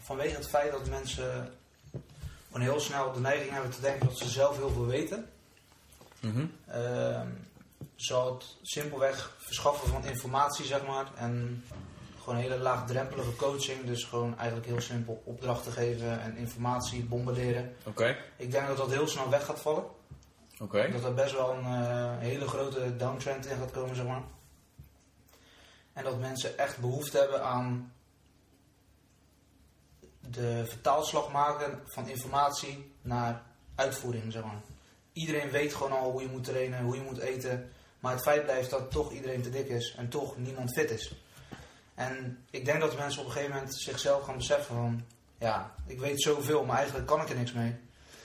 vanwege het feit dat mensen gewoon heel snel de neiging hebben te denken dat ze zelf heel veel weten, Mhm. ehm, zal het simpelweg verschaffen van informatie, zeg maar, en gewoon hele laagdrempelige coaching, dus gewoon eigenlijk heel simpel opdrachten geven en informatie bombarderen. Oké, Ik denk dat dat heel snel weg gaat vallen. Dat er best wel een eh, hele grote downtrend in gaat komen, zeg maar. En dat mensen echt behoefte hebben aan de vertaalslag maken van informatie naar uitvoering, zeg maar. Iedereen weet gewoon al hoe je moet trainen, hoe je moet eten. Maar het feit blijft dat toch iedereen te dik is en toch niemand fit is. En ik denk dat mensen op een gegeven moment zichzelf gaan beseffen van... Ja, ik weet zoveel, maar eigenlijk kan ik er niks mee.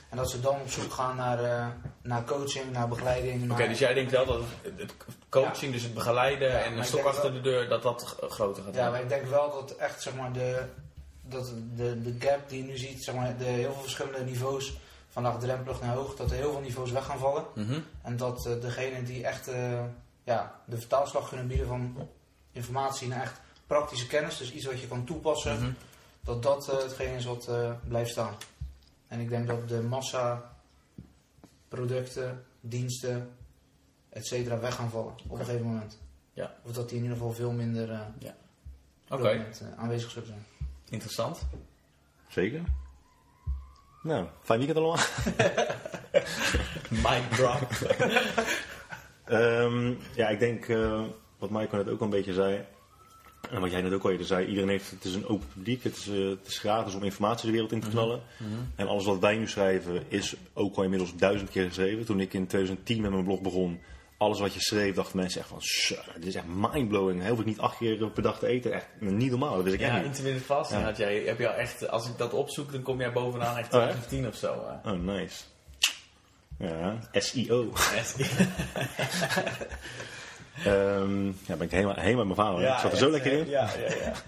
En dat ze dan op zoek gaan naar, eh, naar coaching, naar begeleiding. Oké, dus jij denkt wel dat het coaching, dus het begeleiden Ja, en een stok achter wel- de deur, dat dat groter gaat Ja, maar worden. ik denk wel dat echt zeg maar, de, dat de, de gap die je nu ziet, zeg maar, de heel veel verschillende niveaus, van laagdrempelig naar hoog, dat er heel veel niveaus weg gaan vallen. Mhm. En dat eh degene die echt eh, ja, de vertaalslag kunnen bieden van informatie naar echt praktische kennis, dus iets wat je kan toepassen, Mhm. dat dat hetgene is wat blijft staan. En ik denk dat de massa producten, diensten, et cetera, weg gaan vallen op een gegeven moment. Ja. Of dat die in ieder geval veel minder eh, Oké, prominent, eh, aanwezig zullen zijn. interessant. Zeker. Nou, fijn weekend allemaal. Mic drop. Ehm, ja, ik denk, eh, wat Michael net ook al een beetje zei, en wat jij net ook al eerder zei, iedereen heeft, het is een open publiek, het is, eh, het is gratis om informatie de wereld in te knallen. En alles wat wij nu schrijven is ook al inmiddels duizend keer geschreven. Toen ik in 2010 met mijn blog begon, alles wat je schreef, dachten mensen echt van, "Zo, dit is echt mindblowing. Heel veel niet acht keer per dag te eten, echt niet normaal, dat wist ik Ja, intermittent fasting Ja. had jij, heb je al echt, als ik dat opzoek, dan kom jij bovenaan echt Oh, echt? 2010 of zo. eh. Oh, nice. Ja, SEO. Echt. Ehm ja, ben ik helemaal, helemaal mijn hè. ik zat er zo lekker in. Ja, ja, ja.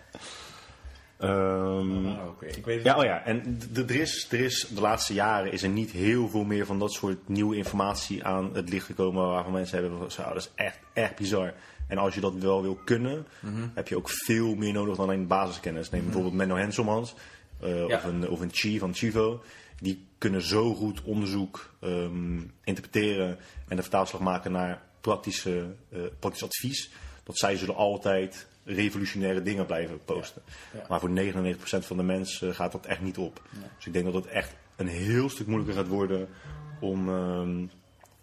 Ah, oké. Ik weet Ja, oh ja, en er is, er is de laatste jaren is er niet heel veel meer van dat soort nieuwe informatie aan het licht gekomen waarvan mensen hebben van, zo, dat is echt, echt bizar. En als je dat wel wil kunnen, Mhm. heb je ook veel meer nodig dan alleen basiskennis. Neem bijvoorbeeld Menno Henselmans eh, Ja. of, een, of een Chi van Chivo. Die kunnen zo goed onderzoek ehm, interpreteren en de vertaalslag maken naar praktische, eh, praktisch advies. Dat zij zullen altijd revolutionaire dingen blijven posten. Ja. Maar voor 99% van de mensen gaat dat echt niet op. Dus ik denk dat het echt een heel stuk moeilijker gaat worden om, ehm,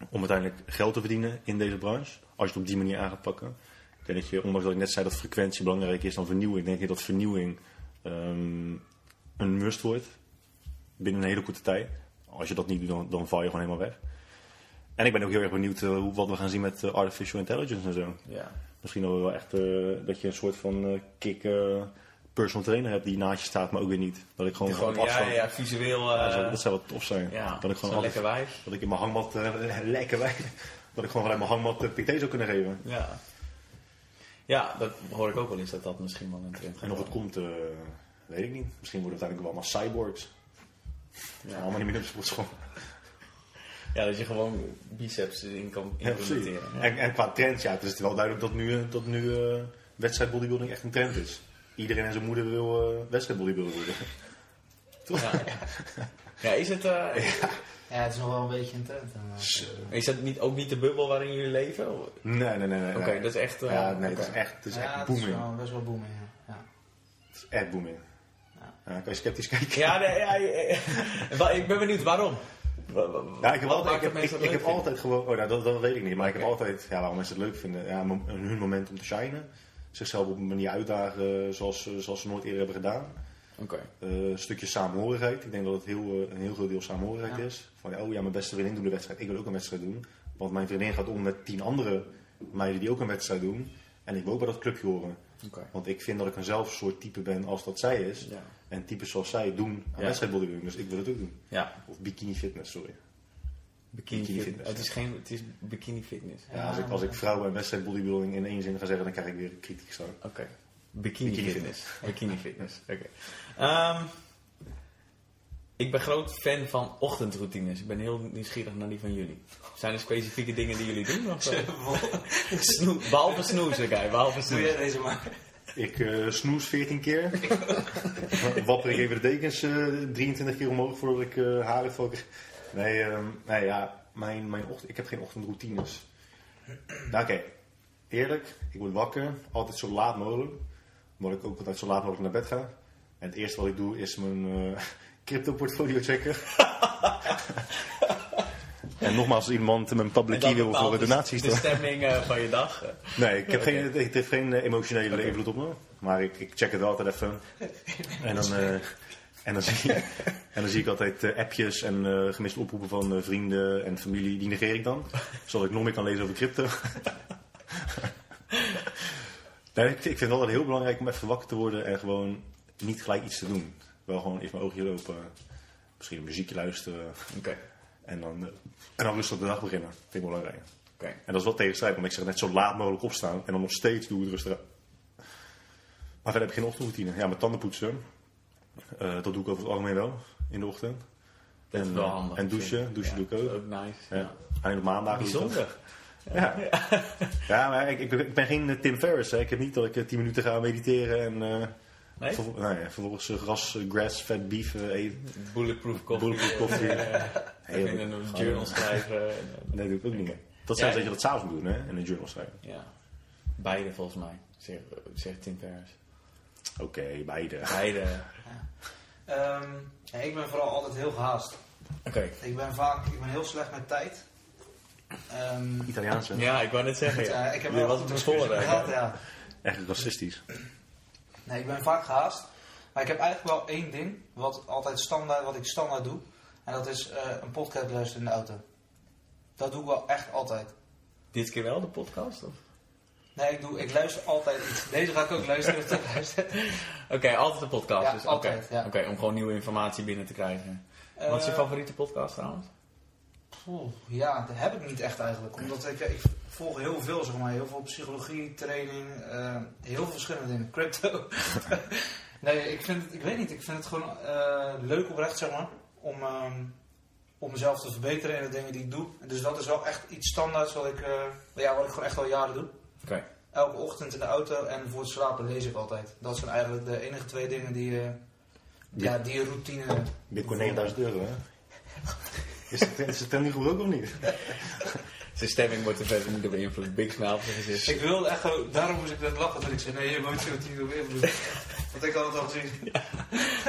om uiteindelijk geld te verdienen in deze branche. Als je het op die manier aan gaat pakken. Ik denk dat je, ondanks dat ik net zei dat frequentie belangrijker is dan vernieuwing, denk ik dat vernieuwing ehm, een must wordt binnen een hele korte tijd. Als je dat niet doet, dan, dan val je gewoon helemaal weg. En ik ben ook heel erg benieuwd eh, hoe, wat we gaan zien met eh, artificial intelligence en zo. Ja. Misschien dat we wel echt eh, dat je een soort van kick personal trainer hebt die naast je staat, maar ook weer niet. Dat ik gewoon, Gewoon, op ja, afstand. ja, visueel. Ja, dat zou- dat zou wat tof zijn. ja, dat ik gewoon altijd, lekker wijf. dat ik in mijn hangmat eh, lekker wij, dat ik gewoon vanuit mijn hangmat uh, PT zou kunnen geven. Ja. ja, dat hoor ik ook wel eens dat dat misschien wel een trend En of het komt, weet ik niet. Misschien worden we uiteindelijk wel allemaal cyborgs. Ja. Allemaal niet meer in de sportschool. Ja, dat je gewoon biceps in kan Ja, implementeren. Ja. En, en qua trends, ja, het is wel duidelijk dat nu, eh, dat nu eh, wedstrijd bodybuilding echt een trend is. Iedereen en zijn moeder wil eh wedstrijd bodybuilder worden. Ja. ja, is het, eh, Ja, het is nog wel een beetje een trend. is dat niet, ook niet de bubbel waarin jullie leven? Oké, Nee, nee, nee. nee, nee. dat is echt... ja, nee, het oké. is echt, het is ja, echt het booming. is wel, best wel booming, ja. ja. Het is echt booming. Ja. Ja, kan je sceptisch kijken? Ja, nee, ja, ja, ja. Ik ben benieuwd waarom. Ja, ik heb altijd, ik heb, ik, heb altijd gewoon, oh, nou, dat, dat weet ik niet, maar ik heb altijd, ja, waarom mensen het leuk vinden, ja, hun moment om te shinen. Zichzelf op een manier uitdagen zoals, ze- zoals ze nooit eerder hebben gedaan. Eh, een stukje samenhorigheid. Ik denk dat het heel, eh, een heel groot deel samenhorigheid Ja. is. Van, oh ja, mijn beste vriendin doet de wedstrijd. Ik wil ook een wedstrijd doen. Want mijn vriendin gaat om met tien andere meiden die ook een wedstrijd doen. En ik wil ook bij dat clubje horen. Want ik vind dat ik eenzelfde soort type ben als dat zij is. Ja. En types zoals zij doen aan Ja. wedstrijdbodybuilding. Dus ik wil het ook doen. Ja, Of bikini fitness, sorry. bikini, Bikini fitness. Het is geen, het is bikini fitness. Ja, als, ik, als ik vrouwen en wedstrijdbodybuilding in één zin ga zeggen, dan krijg ik weer kritiek staan. Oké. Bikini, Bikini fitness. Bikini fitness. Oké. Ehm, ik ben groot fan van ochtendroutines. Ik ben heel nieuwsgierig naar die van jullie. Zijn er specifieke dingen die jullie doen? Of? Snoe- behalve snoezen, kijk. Behalve Doe jij snoezen. deze maar. Ik eh, snoes 14 keer. Wapper ik even de dekens eh, 23 keer omhoog voordat ik eh haren fokker. Nee, ehm, nee ja, mijn, mijn ochtend, ik heb geen ochtendroutines. Nou oké, eerlijk, ik word wakker, altijd zo laat mogelijk. Omdat ik ook altijd zo laat mogelijk naar bed ga. En het eerste wat ik doe is mijn eh, crypto portfolio checken. en nogmaals, als iemand mijn public key wil voor de donaties de dan- stemming eh, van je dag. Nee, ik heb geen, het heeft geen eh, emotionele invloed op me. Maar ik, ik check het wel altijd even. En dan, eh, en dan, zie, en dan zie ik altijd appjes en eh gemiste oproepen van eh, vrienden en familie. Die negeer ik dan. Zodat ik nog meer kan lezen over crypto. nee, ik, ik vind het altijd heel belangrijk om even wakker te worden en gewoon niet gelijk iets te doen. Wel gewoon eerst mijn oogje lopen. Misschien een muziekje luisteren. En dan, eh, en dan rustig de dag beginnen. Vind ik belangrijk. En dat is wel tegenstrijdig, want ik zeg net zo laat mogelijk opstaan en dan nog steeds doe ik het rustig. Maar verder heb ik geen ochtendroutine. Ja, mijn tanden poetsen. eh, dat doe ik over het algemeen wel in de ochtend. Dat is En, wel eh, handig. en douchen, douchen Ja, doe ik ook. dat is ook nice. Ja. Ja. Alleen op maandag. Bijzonder. Ja. ja, maar ik, ik, ben- geen Tim Ferriss. Hè. Ik heb niet dat ik 10 minuten ga mediteren en Nee? vervol- nou ja, vervolgens eh, gras, eh, grass, fat beef eh, eten. Bulletproof koffie. Bulletproof koffie. Eh, Heel goed. een journal schrijven. en, Nee, dat doe ik ook niet. Dat Ja, zijn dat je dat s'avonds moet doen, hè? In een journal schrijven. Ja. Beide volgens mij, zegt, zegt Tim Ferriss. Oké, beide. Beide. Ehm, ja, ik ben vooral altijd heel gehaast. Oké. Ik ben vaak ik ben heel slecht met tijd. Ehm, Italiaans, hè? Ja, ik wou net zeggen. Ja. ja, ik heb wel het excuus bevoren. gehad, ja. Echt racistisch. Nee, ik ben vaak gehaast. Maar ik heb eigenlijk wel één ding, wat, altijd standaard, wat ik standaard doe. En dat is eh, een podcast luisteren in de auto. Dat doe ik wel echt altijd. Dit keer wel de podcast? Of? Nee, ik, doe, ik luister altijd iets. Deze ga ik ook luisteren. te luisteren. Oké, altijd de podcast. Ja, dus, oké. ja. Om gewoon nieuwe informatie binnen te krijgen. Wat is je Eh, favoriete podcast trouwens? Oeh, ja, dat heb ik niet echt eigenlijk. Omdat ik, ik volg heel veel, zeg maar. Heel veel psychologie, training, eh, heel veel verschillende dingen. Crypto. nee, ik vind het, ik weet niet, ik vind het gewoon eh, leuk oprecht, zeg maar. Om, ehm, om mezelf te verbeteren in de dingen die ik doe. En Dus dat is wel echt iets standaards wat ik, eh, ja, wat ik gewoon echt al jaren doe. Oké. Elke ochtend in de auto en voor het slapen lees ik altijd. Dat zijn eigenlijk de enige twee dingen die, eh, ja, die een routine... Bitcoin 9000 euro, hè? Is het, is het dan niet gebroken of niet? Zijn stemming wordt er verder niet door beïnvloed. Big smile op zijn gezicht. Ik wilde echt gewoon, daarom moest ik net lachen toen ik zei, nee, je moet je routine op invloed. Want ik had het al gezien.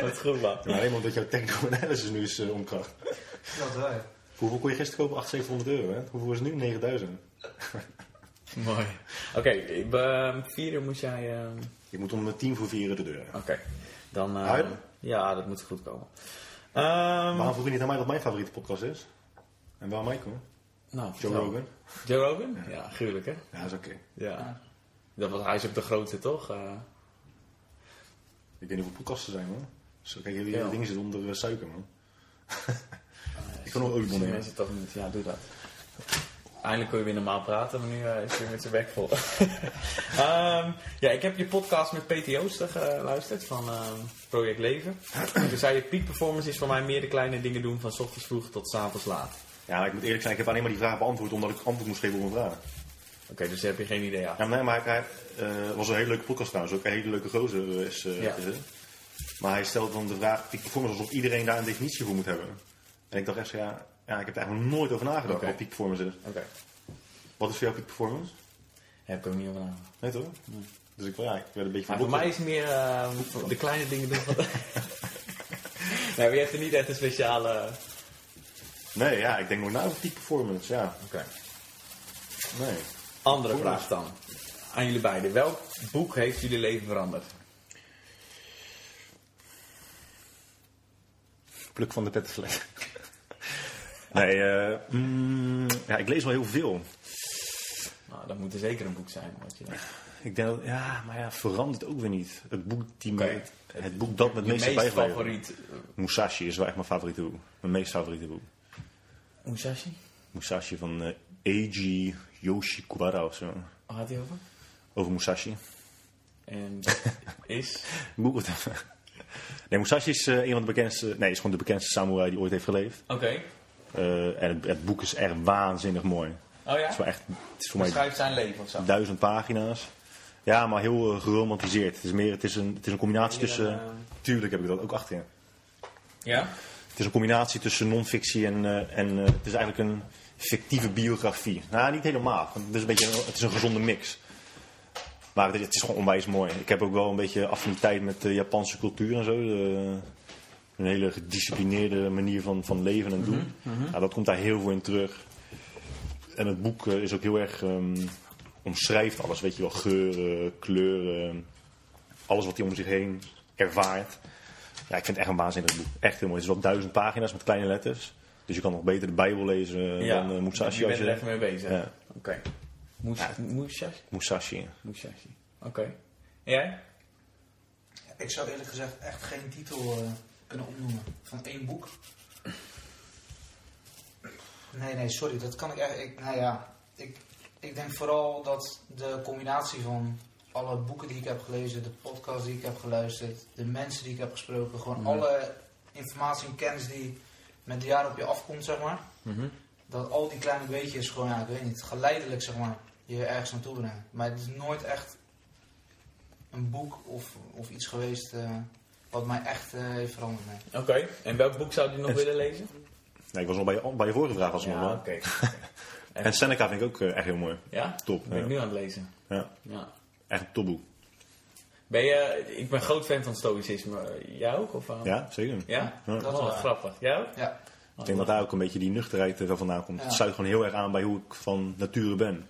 Wat goed, man. Ja, alleen maar omdat jouw technical analysis nu is uh, omkracht. Dat ja. Hoeveel kon je gisteren kopen? 800, 700 euro, hè? Hoeveel is het nu? 9000. Mooi. Oké, okay, vier uur moet jij... ehm, Je moet om tien voor vier de deur. Oké, dan... eh, Huilen? ja, dat moet goed komen. Ehm, Waarom vroeg je niet aan mij wat mijn favoriete podcast is? En waarom Michael? Nou, Joe vertel. Rogan? Joe Rogan? Ja, gruwelijk hè? Ja, dat is oké. Ja. Dat was, hij is ook de grootste, toch? Eh, Ik weet niet hoeveel podcasts er zijn, man. Zo, kijk, jullie Ja. dingen zitten onder eh, suiker, man. ik kan ook oliebol nemen. Mensen toch niet, ja, doe dat. Eindelijk kun je weer normaal praten, maar nu eh, is hij weer met zijn bek vol. Ehm, ja, ik heb je podcast met Peter Joosten geluisterd van ehm, Project Leven. En toen zei je, peak performance is voor mij meer de kleine dingen doen van 's ochtends vroeg tot 's avonds laat. Ja, ik moet eerlijk zijn, ik heb alleen maar die vraag beantwoord omdat ik antwoord moest geven op mijn vraag. Oké, dus daar heb je geen idee aan. Ja, nee, maar hij eh, was een hele leuke podcast trouwens. Ook een hele leuke gozer is, Ja. is het. Maar hij stelt dan de vraag, peak performance, alsof iedereen daar een definitie voor moet hebben. En ik dacht echt ja, ja ik heb er eigenlijk nooit over nagedacht Oké. wat peak performance is. Oké, Wat is voor jou peak performance? heb ik ook niet over nagedacht. Nee toch? Dus ik, ja, ik werd een beetje Maar voor mij is het meer eh, de kleine dingen doen nee, wie heeft er niet echt een speciale... Nee, ja, ik denk nog na over peak performance, ja. Oké. Nee. Andere Goed. vraag dan. Aan jullie beiden. Welk boek heeft jullie leven veranderd? Pluk van de pettenvlek. Nee, eh, mm, ja, ik lees wel heel veel. Nou, dat moet er zeker een boek zijn. Wat je Ik denk dat, ja, maar ja, verandert ook weer niet. Het boek, die me- het boek dat me het meest meest bijgebleven. favoriet... Musashi is wel echt mijn favoriete boek. Mijn meest favoriete boek. Musashi? Musashi van eh, Eiji Yoshikuwara of zo. Waar gaat hij over? Over Musashi. En is... Het even. Nee, Musashi is eh, een van de bekendste, nee, is gewoon de bekendste samurai die ooit heeft geleefd. Oké. Eh, en het, het boek is echt waanzinnig mooi. Oh Het ja? is wel echt, het is voor mij Beschrijft zijn leven of zo. duizend pagina's. Ja, maar heel geromantiseerd. Het is meer, het is een, het is een combinatie tussen, tuurlijk heb ik dat ook achterin. Ja? Het is een combinatie tussen non-fictie en, eh, en eh, het is eigenlijk een fictieve biografie. Nou, niet helemaal. Het is een, beetje, het is een gezonde mix. Maar het is, het is gewoon onwijs mooi. Ik heb ook wel een beetje affiniteit met de Japanse cultuur en zo. De- een hele gedisciplineerde manier van, van leven en doen. Ja, dat komt daar heel veel in terug. En het boek eh, is ook heel erg... ehm, omschrijft alles, weet je wel. Geuren, kleuren. Alles wat hij om zich heen ervaart. Ja, ik vind het echt een waanzinnig boek. Echt heel mooi. Het is wel duizend pagina's met kleine letters. Dus je kan nog beter de Bijbel lezen ja. dan uh, Musashi. Je als bent er je, even mee bezig. Ja. Oké. Mus- Musashi? Musashi. Musashi. Oké. En jij? Ik zou eerlijk gezegd echt geen titel eh, kunnen opnoemen van één boek. Nee, nee, sorry, dat kan ik echt. Ik, nou ja, ik, ik denk vooral dat de combinatie van alle boeken die ik heb gelezen, de podcasts die ik heb geluisterd, de mensen die ik heb gesproken, gewoon Mhm. alle informatie en kennis die met de jaren op je afkomt, zeg maar. Mhm. Dat al die kleine beetjes gewoon, ja, ik weet niet, geleidelijk zeg maar, je ergens naartoe brengen. Maar het is nooit echt een boek of, of iets geweest eh, wat mij echt eh, heeft veranderd. Nee. Oké. En welk boek zou je nog willen lezen? Nee, ik was nog bij je, bij je vorige vraag. Was nog Ja, wel. oké. En Seneca vind ik ook eh, echt heel mooi. Ja? Top. Ben ik Ja. nu aan het lezen. Ja. Ja. Echt een topboek. Ben je, ik ben groot fan van stoïcisme. Jij ook? Of, eh? Ja, zeker. Ja? Ja. Dat is wat waar. grappig. Jij ook? Ja, Ik denk dat daar ook een beetje die nuchterheid er wel vandaan komt. Ja. Het sluit gewoon heel erg aan bij hoe ik van nature ben.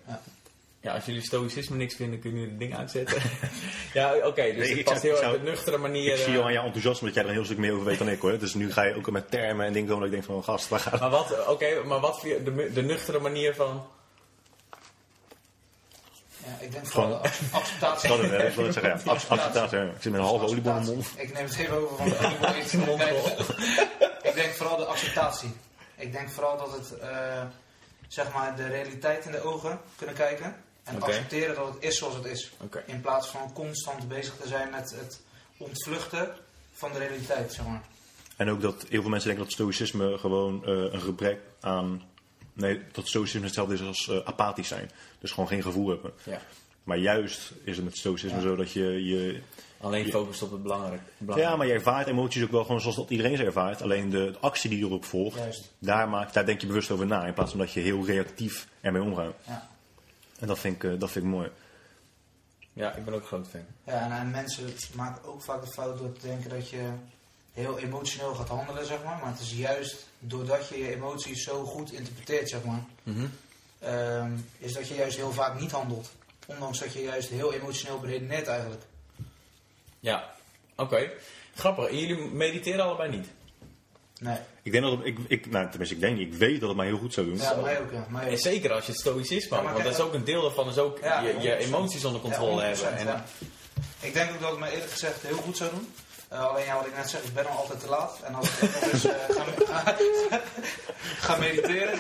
Ja, als jullie stoïcisme niks vinden, kunnen jullie het ding uitzetten. ja, oké. dus Nee, het ik past zou- heel erg de nuchtere manier. Ik zie eh, al aan je enthousiasme dat jij er een heel stuk meer over weet dan ik hoor. Dus nu ga je ook met termen en dingen komen dat ik denk van, oh, gast, waar gaat het? Maar wat, oké, maar wat vind je de, de nuchtere manier van... ja ik denk vooral de ac- acceptatie. Dat is ik wil het zeggen. Ja. Acceptatie. Ik zit met een halve oliebol in mijn mond. Ik neem het even over van de oliebol in de mond. Ik denk vooral de acceptatie. Ik denk vooral dat het, eh, zeg maar, de realiteit in de ogen kunnen kijken. En accepteren dat het is zoals het is. Oké. In plaats van constant bezig te zijn met het ontvluchten van de realiteit, zeg maar. En ook dat heel veel mensen denken dat stoïcisme gewoon eh, een gebrek aan... Nee, dat stoïcisme hetzelfde is als eh, apathisch zijn. Dus gewoon geen gevoel hebben. Ja. Maar juist is het met stoïcisme zo dat je... je Alleen Je- focust op het belangrijk. ja, maar je ervaart emoties ook wel gewoon zoals dat iedereen ze ervaart. Alleen de, de actie die erop volgt, Juist. daar, maak, daar denk je bewust over na. In plaats van dat je heel reactief ermee omgaat. Ja. En dat vind ik, eh, dat vind ik mooi. Ja, ik ben ook groot fan. Ja, en, en mensen maken ook vaak de fout door te denken dat je heel emotioneel gaat handelen, zeg maar. Maar het is juist doordat je je emoties zo goed interpreteert, zeg maar, ehm, is dat je juist heel vaak niet handelt. Ondanks dat je juist heel emotioneel beredeneert eigenlijk. Ja, oké. Grappig. En jullie mediteren allebei niet? Nee. Ik denk dat het, ik, ik, nou, tenminste, ik denk niet. Ik weet dat het mij heel goed zou doen. Ja, mij ook, ja. Mij En ook. zeker als je het stoïcisme Ja, want dat is ook een deel daarvan, is ook Ja, je, je 100%. emoties onder controle Ja, hebben. 100%, En, ja. Ik denk ook dat het mij eerlijk gezegd heel goed zou doen. Eh, alleen ja, wat ik net zeg, ik ben al altijd te laat. En als ik ook nog eens eh, ga, ga mediteren.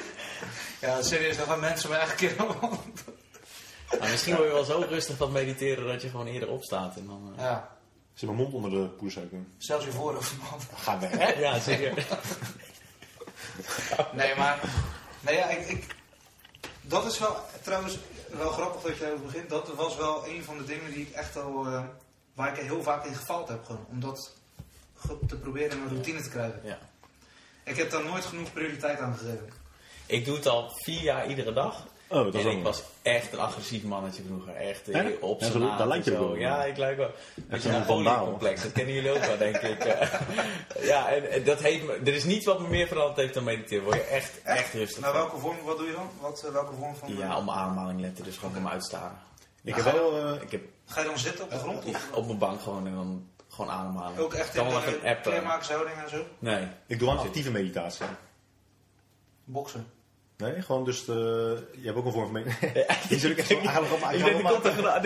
Ja, serieus, dan gaan mensen me eigenlijk een keer Nou, misschien word je wel zo rustig van mediteren dat je gewoon eerder opstaat. En dan, eh, Ja, Zit mijn mond onder de poedersuiker. zelfs je voorhoofd, man. Ga weg, hè? ja, zeker. Nee, maar. Nee, ja, ik, ik. Dat is wel trouwens wel grappig dat je daarover begint. Dat was wel een van de dingen die ik echt al. Waar ik heel vaak in gefaald heb, gewoon. Om dat te proberen in mijn routine te krijgen. Ja. Ik heb daar nooit genoeg prioriteit aan gegeven. Ik doe het al vier jaar iedere dag. Oh, dat is en ik was echt een agressief mannetje vroeger. Echt eh, op Ja, zijn daar en lijkt je wel. Ja, ik lijk wel. Je, een complex. Dat kennen jullie ook wel, denk ik. Eh, ja, en, en dat heeft me, er is niets wat me meer veranderd heeft dan mediteren. Word je echt, echt rustig van. welke vorm, wat doe je dan? Wat, eh, welke vorm van. Ja, mijn ademhaling letten. Dus gewoon op me uitstaren. Ik heb wel... eh, Ik heb Ga je dan zitten op de grond? Of op mijn bank gewoon en dan gewoon ademhalen. ook echt kan in de appen. kleermakershouding en zo? Nee. ik doe aan actieve meditatie. Boksen. Nee, gewoon dus, de, je hebt ook een vorm van mediteren. Je zult ook echt aardig op Ik denk, er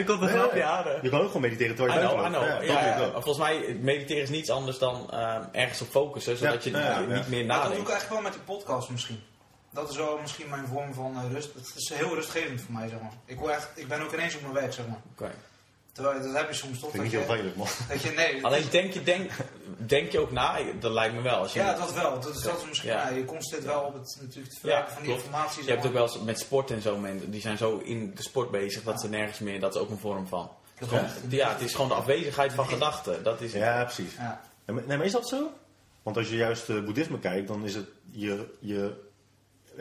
komt een, er grapje aan. Je kan ook gewoon mediteren terwijl je buiten loopt. Ja, ik. Volgens mij, mediteren is niets anders dan ehm, ergens op focussen, zodat Ja, je ja, ja, niet ja. meer Maar dat doe ik nadenkt. eigenlijk wel met die podcast misschien. Dat is wel misschien mijn vorm van eh, rust. Het is heel rustgevend voor mij, zeg maar. Ik, word echt, ik ben ook ineens op mijn werk, zeg maar. Oké. Terwijl, dat heb je soms toch. Vind ik Dat niet heel je, veilig, man. dat je, nee, Alleen denk je, denk, denk je ook na? Dat lijkt me wel. Als je, ja, dat wel. Dat, is- dat is misschien, Ja. ja. je constateert wel op het natuurlijk te Ja, van die klopt. informatie. je hebt ook wel eens met sport en zo mensen, die zijn zo in de sport bezig dat ze nergens meer, dat is ook een vorm van. Dat Gewoon- is- ja, het is gewoon de afwezigheid van gedachten. Dat is Ja, precies. Ja. Nee, maar- nee, maar is dat zo? Want als je juist uh, boeddhisme kijkt, dan is het je, je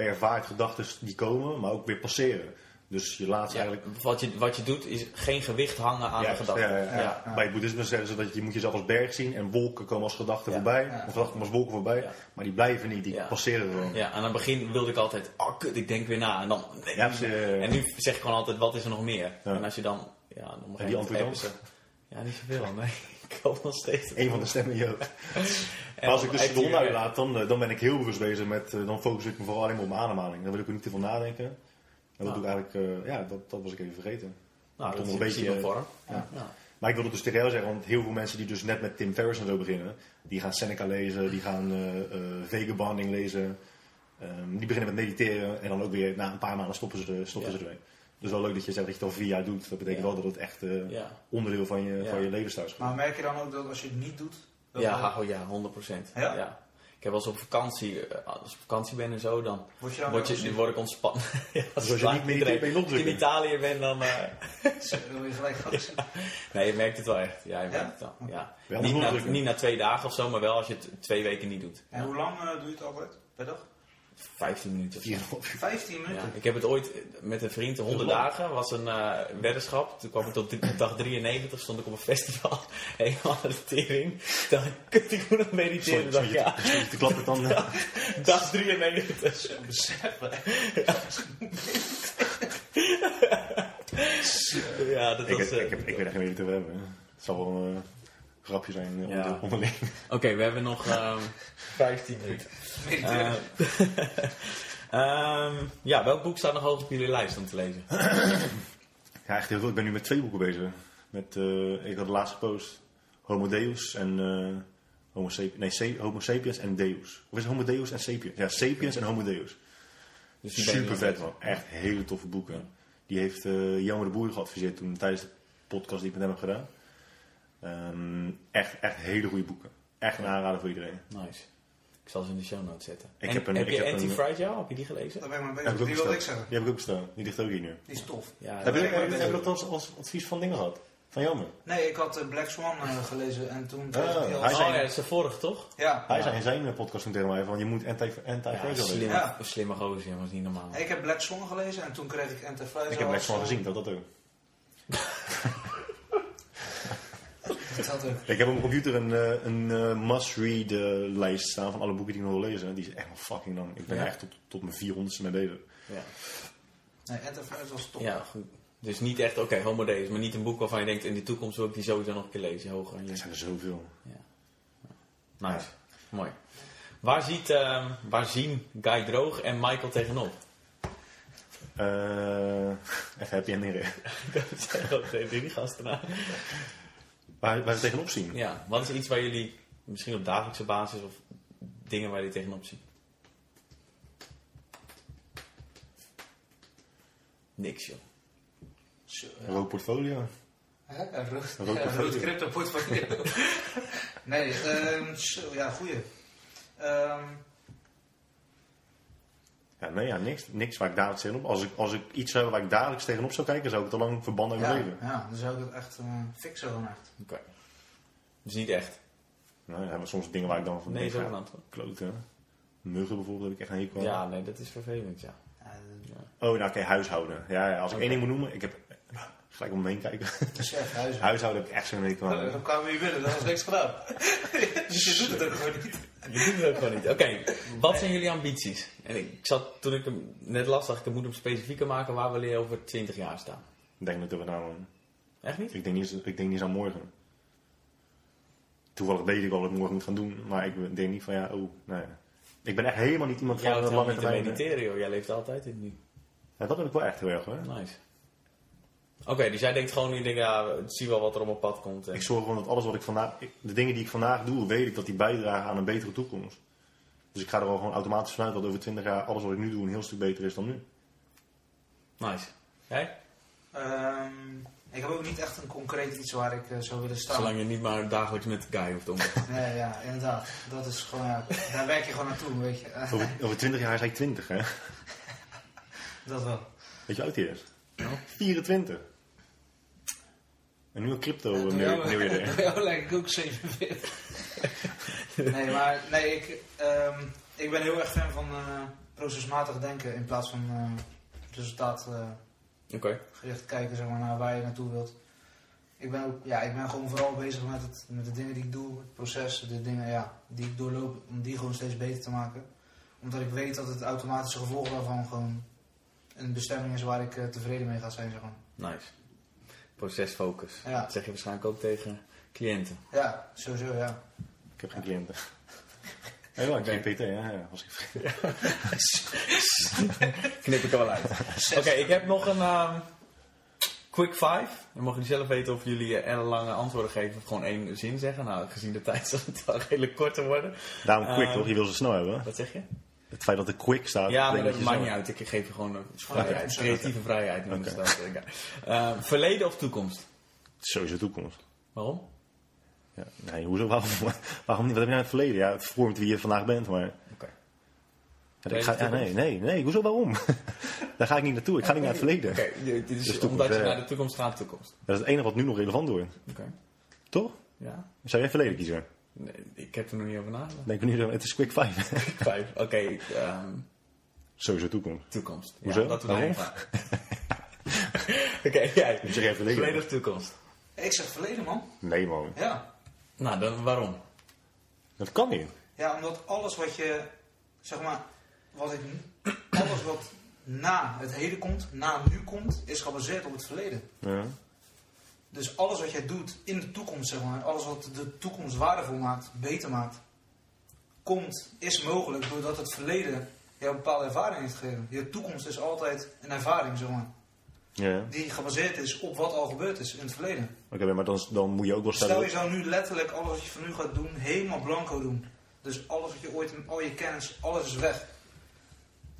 ervaart gedachten die komen, maar ook weer passeren. Dus je laat ze Ja, eigenlijk... wat, je, wat je doet is geen gewicht hangen aan de Juist, gedachten. ja, ja, ja. Ja. Ja. Bij het boeddhisme zeggen ze dat je moet jezelf als berg zien en wolken komen als gedachten Ja. voorbij. Ja. Of gedachten komen als wolken voorbij. Ja. Maar die blijven niet, die Ja. passeren gewoon. Ja, en aan het begin wilde ik altijd, oh kut, ik denk weer na. En dan, nee, Ja, ja, ja, ja. En nu zeg ik gewoon altijd, wat is er nog meer? Ja. En als je dan, ja, dan een En die antwoord ze- Ja, niet zoveel, nee. Ik hoop nog steeds. Eén van de stemmen in je hoofd. Maar als ik dus de hond weer- uitlaat, dan, eh, dan ben ik heel bewust bezig met... eh, dan focus ik me vooral alleen maar op mijn ademhaling. Dan wil ik er niet te veel nadenken. En dat Ja. doe ik eigenlijk... eh, ja, dat, dat was ik even vergeten. Nou, dat Toch is een beetje, vorm. ja. Ja. Maar ik wilde dus tegen jou zeggen, want heel veel mensen die dus net met Tim Ferriss en zo beginnen, die gaan Seneca lezen, die gaan eh eh vegan lezen, ehm, die beginnen met mediteren en dan ook weer na een paar maanden stoppen ze, er- stoppen Ja. ze ermee. Dus wel leuk dat je zegt dat je het al vier jaar doet. Dat betekent Ja. wel dat het echt eh, Ja, onderdeel van je, Ja. van je levensstijl is. Maar merk je dan ook dat als je het niet doet... dat ja, oh ja 100%. Ja? Ik heb wel eens op vakantie, eh, als ik op vakantie ben en zo, dan Word je word, je, ook dan word ik ontspannen. ja, als Dus als je ik niet als ik in. Italië ben, dan... eh, Zo, wil je gelijk nee, je merkt het wel echt. Ja, je Ja? merkt het wel. Ja. Niet, na, niet na twee dagen of zo, maar wel als je het twee weken niet doet. En hoe lang eh, doe je het altijd per dag? 15 minuten of zo. 4,5 uur. 15 Ja, minuten? ik heb het ooit met een vriend, 100 lang. dagen, was een eh weddenschap. Toen kwam ik tot drie- dag 93, stond ik op een festival, helemaal aan de tering. Toen dacht ik, kut, ik moet nog mediteren. Sorry, dacht ik, ja, sorry, te klappen dan. dag 93. Zo beseffen. Ja, dat ik, was... heb, eh, ik, heb, ik weet echt niet meer te hebben. Het zal wel eh, grapje zijn eh, Ja. onderling. Oké, we hebben nog ehm 15 minuten. Eh, ehm, ja, welk boek staat nog hoog op jullie lijst om te lezen? Ja, echt heel veel. Ik ben nu met twee boeken bezig. Met, eh, ik had de laatste post Homo Deus en Homo, Sapiens, nee, Homo Sapiens en Deus. Of is het Homo Deus en Sapiens? Ja, Sapiens en Homo Deus. Dus Super vet man. Echt hele toffe boeken. Die heeft eh Jan de Boer geadviseerd toen tijdens de podcast die ik met hem heb gedaan. Ehm, echt, echt hele goede boeken. Echt een aanrader voor iedereen. het. Nice. Ik zal ze in de show notes zetten. Ik En heb een- heb ik je heb een- Anti-Fragile? Heb je die gelezen? Ben ik bezig. ook Die wilde ik zeggen. Die heb ik ook bestaan. Die ligt ook hier nu. Die is tof. Ja, Heb dat- je, ben ik mee heb je- dat als, als advies van dingen gehad? Van Jammer? Nee, ik had eh, Black Swan eh, gelezen en toen... Kreeg ik heel- hij Oh zei- ja, dat is de vorige toch? Ja, Hij zei in zijn eh, podcast toen tegen mij van je moet anti-fragile Ja, lezen. slimme, Ja. slimme gozer, is niet normaal. ik heb Black Swan gelezen en toen kreeg ik Anti-Fragile. Ik heb Black Swan als, gezien, dat dat ook. Dat ook. Ik heb op mijn computer een, eh, een eh, must-read lijst staan van alle boeken die ik nog wil lezen. Die is echt nog fucking lang. Ik ben Ja. echt tot, tot mijn 400ste mee bezig. Ja, Nee, Anti-Fragile was top. ja goed. Dus niet echt, oké, Homo Deus, maar niet een boek waarvan je denkt, in de toekomst wil ik die sowieso nog een keer lezen, hoger aan je. Er zijn er zoveel. Nice, mooi. Waar, ziet, ehm, waar zien Guy Droog en Michael tegenop? Eh, even happy ending. Dat zijn twee drie gasten na. Waar, waar ze tegenop zien. Ja, wat is iets waar jullie, misschien op dagelijkse basis, of dingen waar jullie tegenop zien? Niks, joh. Zo, ja. Rood portfolio. Hè? Een rood, Een rood ja, een portfolio. rood crypto portfolio. nee, ehm zo, ja, goeie. Ehm, Ja, nee, ja, niks. Niks waar ik dagelijks tegenop... Als ik, als ik iets zou waar ik dagelijks tegenop zou kijken, zou ik het al lang verbannen in ja, mijn leven. ja, dan zou ik het echt eh, fixen gewoon echt. Oké. Dus niet echt. Nou, ja, maar soms dingen waar ik dan van Nee, denk, ja, kloten. Muggen bijvoorbeeld heb ik echt een hekel aan. Ja, nee, dat is vervelend, ja. Ja, Oh, nou oké, huishouden. Ja, ja, als ik één ding moet noemen, ik heb gelijk om me heen kijken. huizen. huishouden heb ik echt zo'n hekel aan. Dan kwamen we hier binnen, dat was niks gedaan. dus je doet het ook gewoon niet. Je doet het ook gewoon niet. Oké, wat zijn jullie ambities? En ik zat, toen ik hem net las, dacht ik, ik moet hem specifieker maken waar wil je over 20 jaar staan. Ik denk dat we nou... man. Echt niet? Ik denk niet, ik denk niet eens aan morgen. Toevallig weet ik al wat ik morgen moet gaan doen, maar ik denk niet van ja, oh, nee. Ik ben echt helemaal niet iemand van eh, helemaal lange niet te termijn. mediteren, joh. Jij leeft altijd in nu. Ja, dat heb ik wel echt heel erg hoor. Nice. Oké, dus jij denkt gewoon, je denkt, ja, zie wel wat er op mijn pad komt. en- Ik zorg gewoon dat alles wat ik vandaag, de dingen die ik vandaag doe, weet ik dat die bijdragen aan een betere toekomst. Dus ik ga er al gewoon automatisch vanuit dat over 20 jaar alles wat ik nu doe een heel stuk beter is dan nu. Nice. Jij? Ehm, ik heb ook niet echt een concreet iets waar ik eh, zou willen staan. Zolang je niet maar dagelijks met Guy hoeft om te gaan. Nee, ja, inderdaad. Dat is gewoon, ja, daar werk je gewoon naartoe, weet je. Over, over 20 jaar is hij 20 hè. dat wel. Weet je hoe oud hij is? 24. En nu een crypto Ja, uh, nieuw, jou- nieuw idee. door jou lijk ik ook 47. nee, maar nee, ik, ehm, ik ben heel erg fan van eh, procesmatig denken in plaats van eh resultaatgericht Oké. kijken zeg maar, naar waar je naartoe wilt. Ik ben, ook, ja, ik ben gewoon vooral bezig met, het, met de dingen die ik doe, het proces, de dingen ja, die ik doorloop, om die gewoon steeds beter te maken. Omdat ik weet dat het automatische gevolg daarvan gewoon een bestemming is waar ik tevreden mee ga zijn. Zeg maar. Nice. Procesfocus. Ja. Dat zeg je waarschijnlijk ook tegen cliënten. Ja, sowieso ja. Ik heb geen cliënten. Heel lang, Oké. GPT, ja, ja, was ik vergeten. Knip ik er wel uit. Oké, ik heb nog een ehm, quick five. Dan mogen jullie zelf weten of jullie eh, lange antwoorden geven of gewoon één zin zeggen. Nou, gezien de tijd zal het wel redelijk korter worden. Daarom quick Ehm, toch? Je wil ze snel hebben. Wat zeg je? Het feit dat er quick staat. Ja, maar dat je maakt zo- niet uit. Ik geef je gewoon vrijheid. creatieve vrijheid dat. Ja. Eh, verleden of toekomst? Sowieso toekomst. Waarom? Ja, nee, hoezo? Waarom, waarom niet? Wat heb je nou in het verleden? Ja, het vormt wie je vandaag bent, maar... Oké. Ja, ik ga, ja, nee, nee, nee. Hoezo? Waarom? Daar ga ik niet naartoe. Ik ga niet naar het verleden. Oké, dit is Dus omdat je ja. naar de toekomst gaat, toekomst. Dat is het enige wat nu nog relevant wordt. Oké. Toch? Ja. Zou jij verleden kiezen? Nee, ik heb er nog niet over nagedacht. Nee, ik ben nu, het is quick five. Vijf. Oké, ehm, Sowieso toekomst. toekomst. Hoezo? Ja, dat we gaan. Oké, jij. Nu zeg jij verleden. Verleden of toekomst? Ik zeg verleden man. Nee, man. Ja. Nou, dan waarom? Dat kan niet. Ja, omdat alles wat je, zeg maar, wat ik, alles wat na het heden komt, na nu komt, is gebaseerd op het verleden. Ja. Dus alles wat jij doet in de toekomst, zeg maar, alles wat de toekomst waardevol maakt, beter maakt, komt, is mogelijk doordat het verleden jou een bepaalde ervaring heeft gegeven. Je toekomst is altijd een ervaring, zeg maar, Ja. die gebaseerd is op wat al gebeurd is in het verleden. Oké, maar dan, dan moet je ook wel Stel stellen... je zou nu letterlijk alles wat je van nu gaat doen, helemaal blanco doen. Dus alles wat je ooit, al je kennis, alles is weg.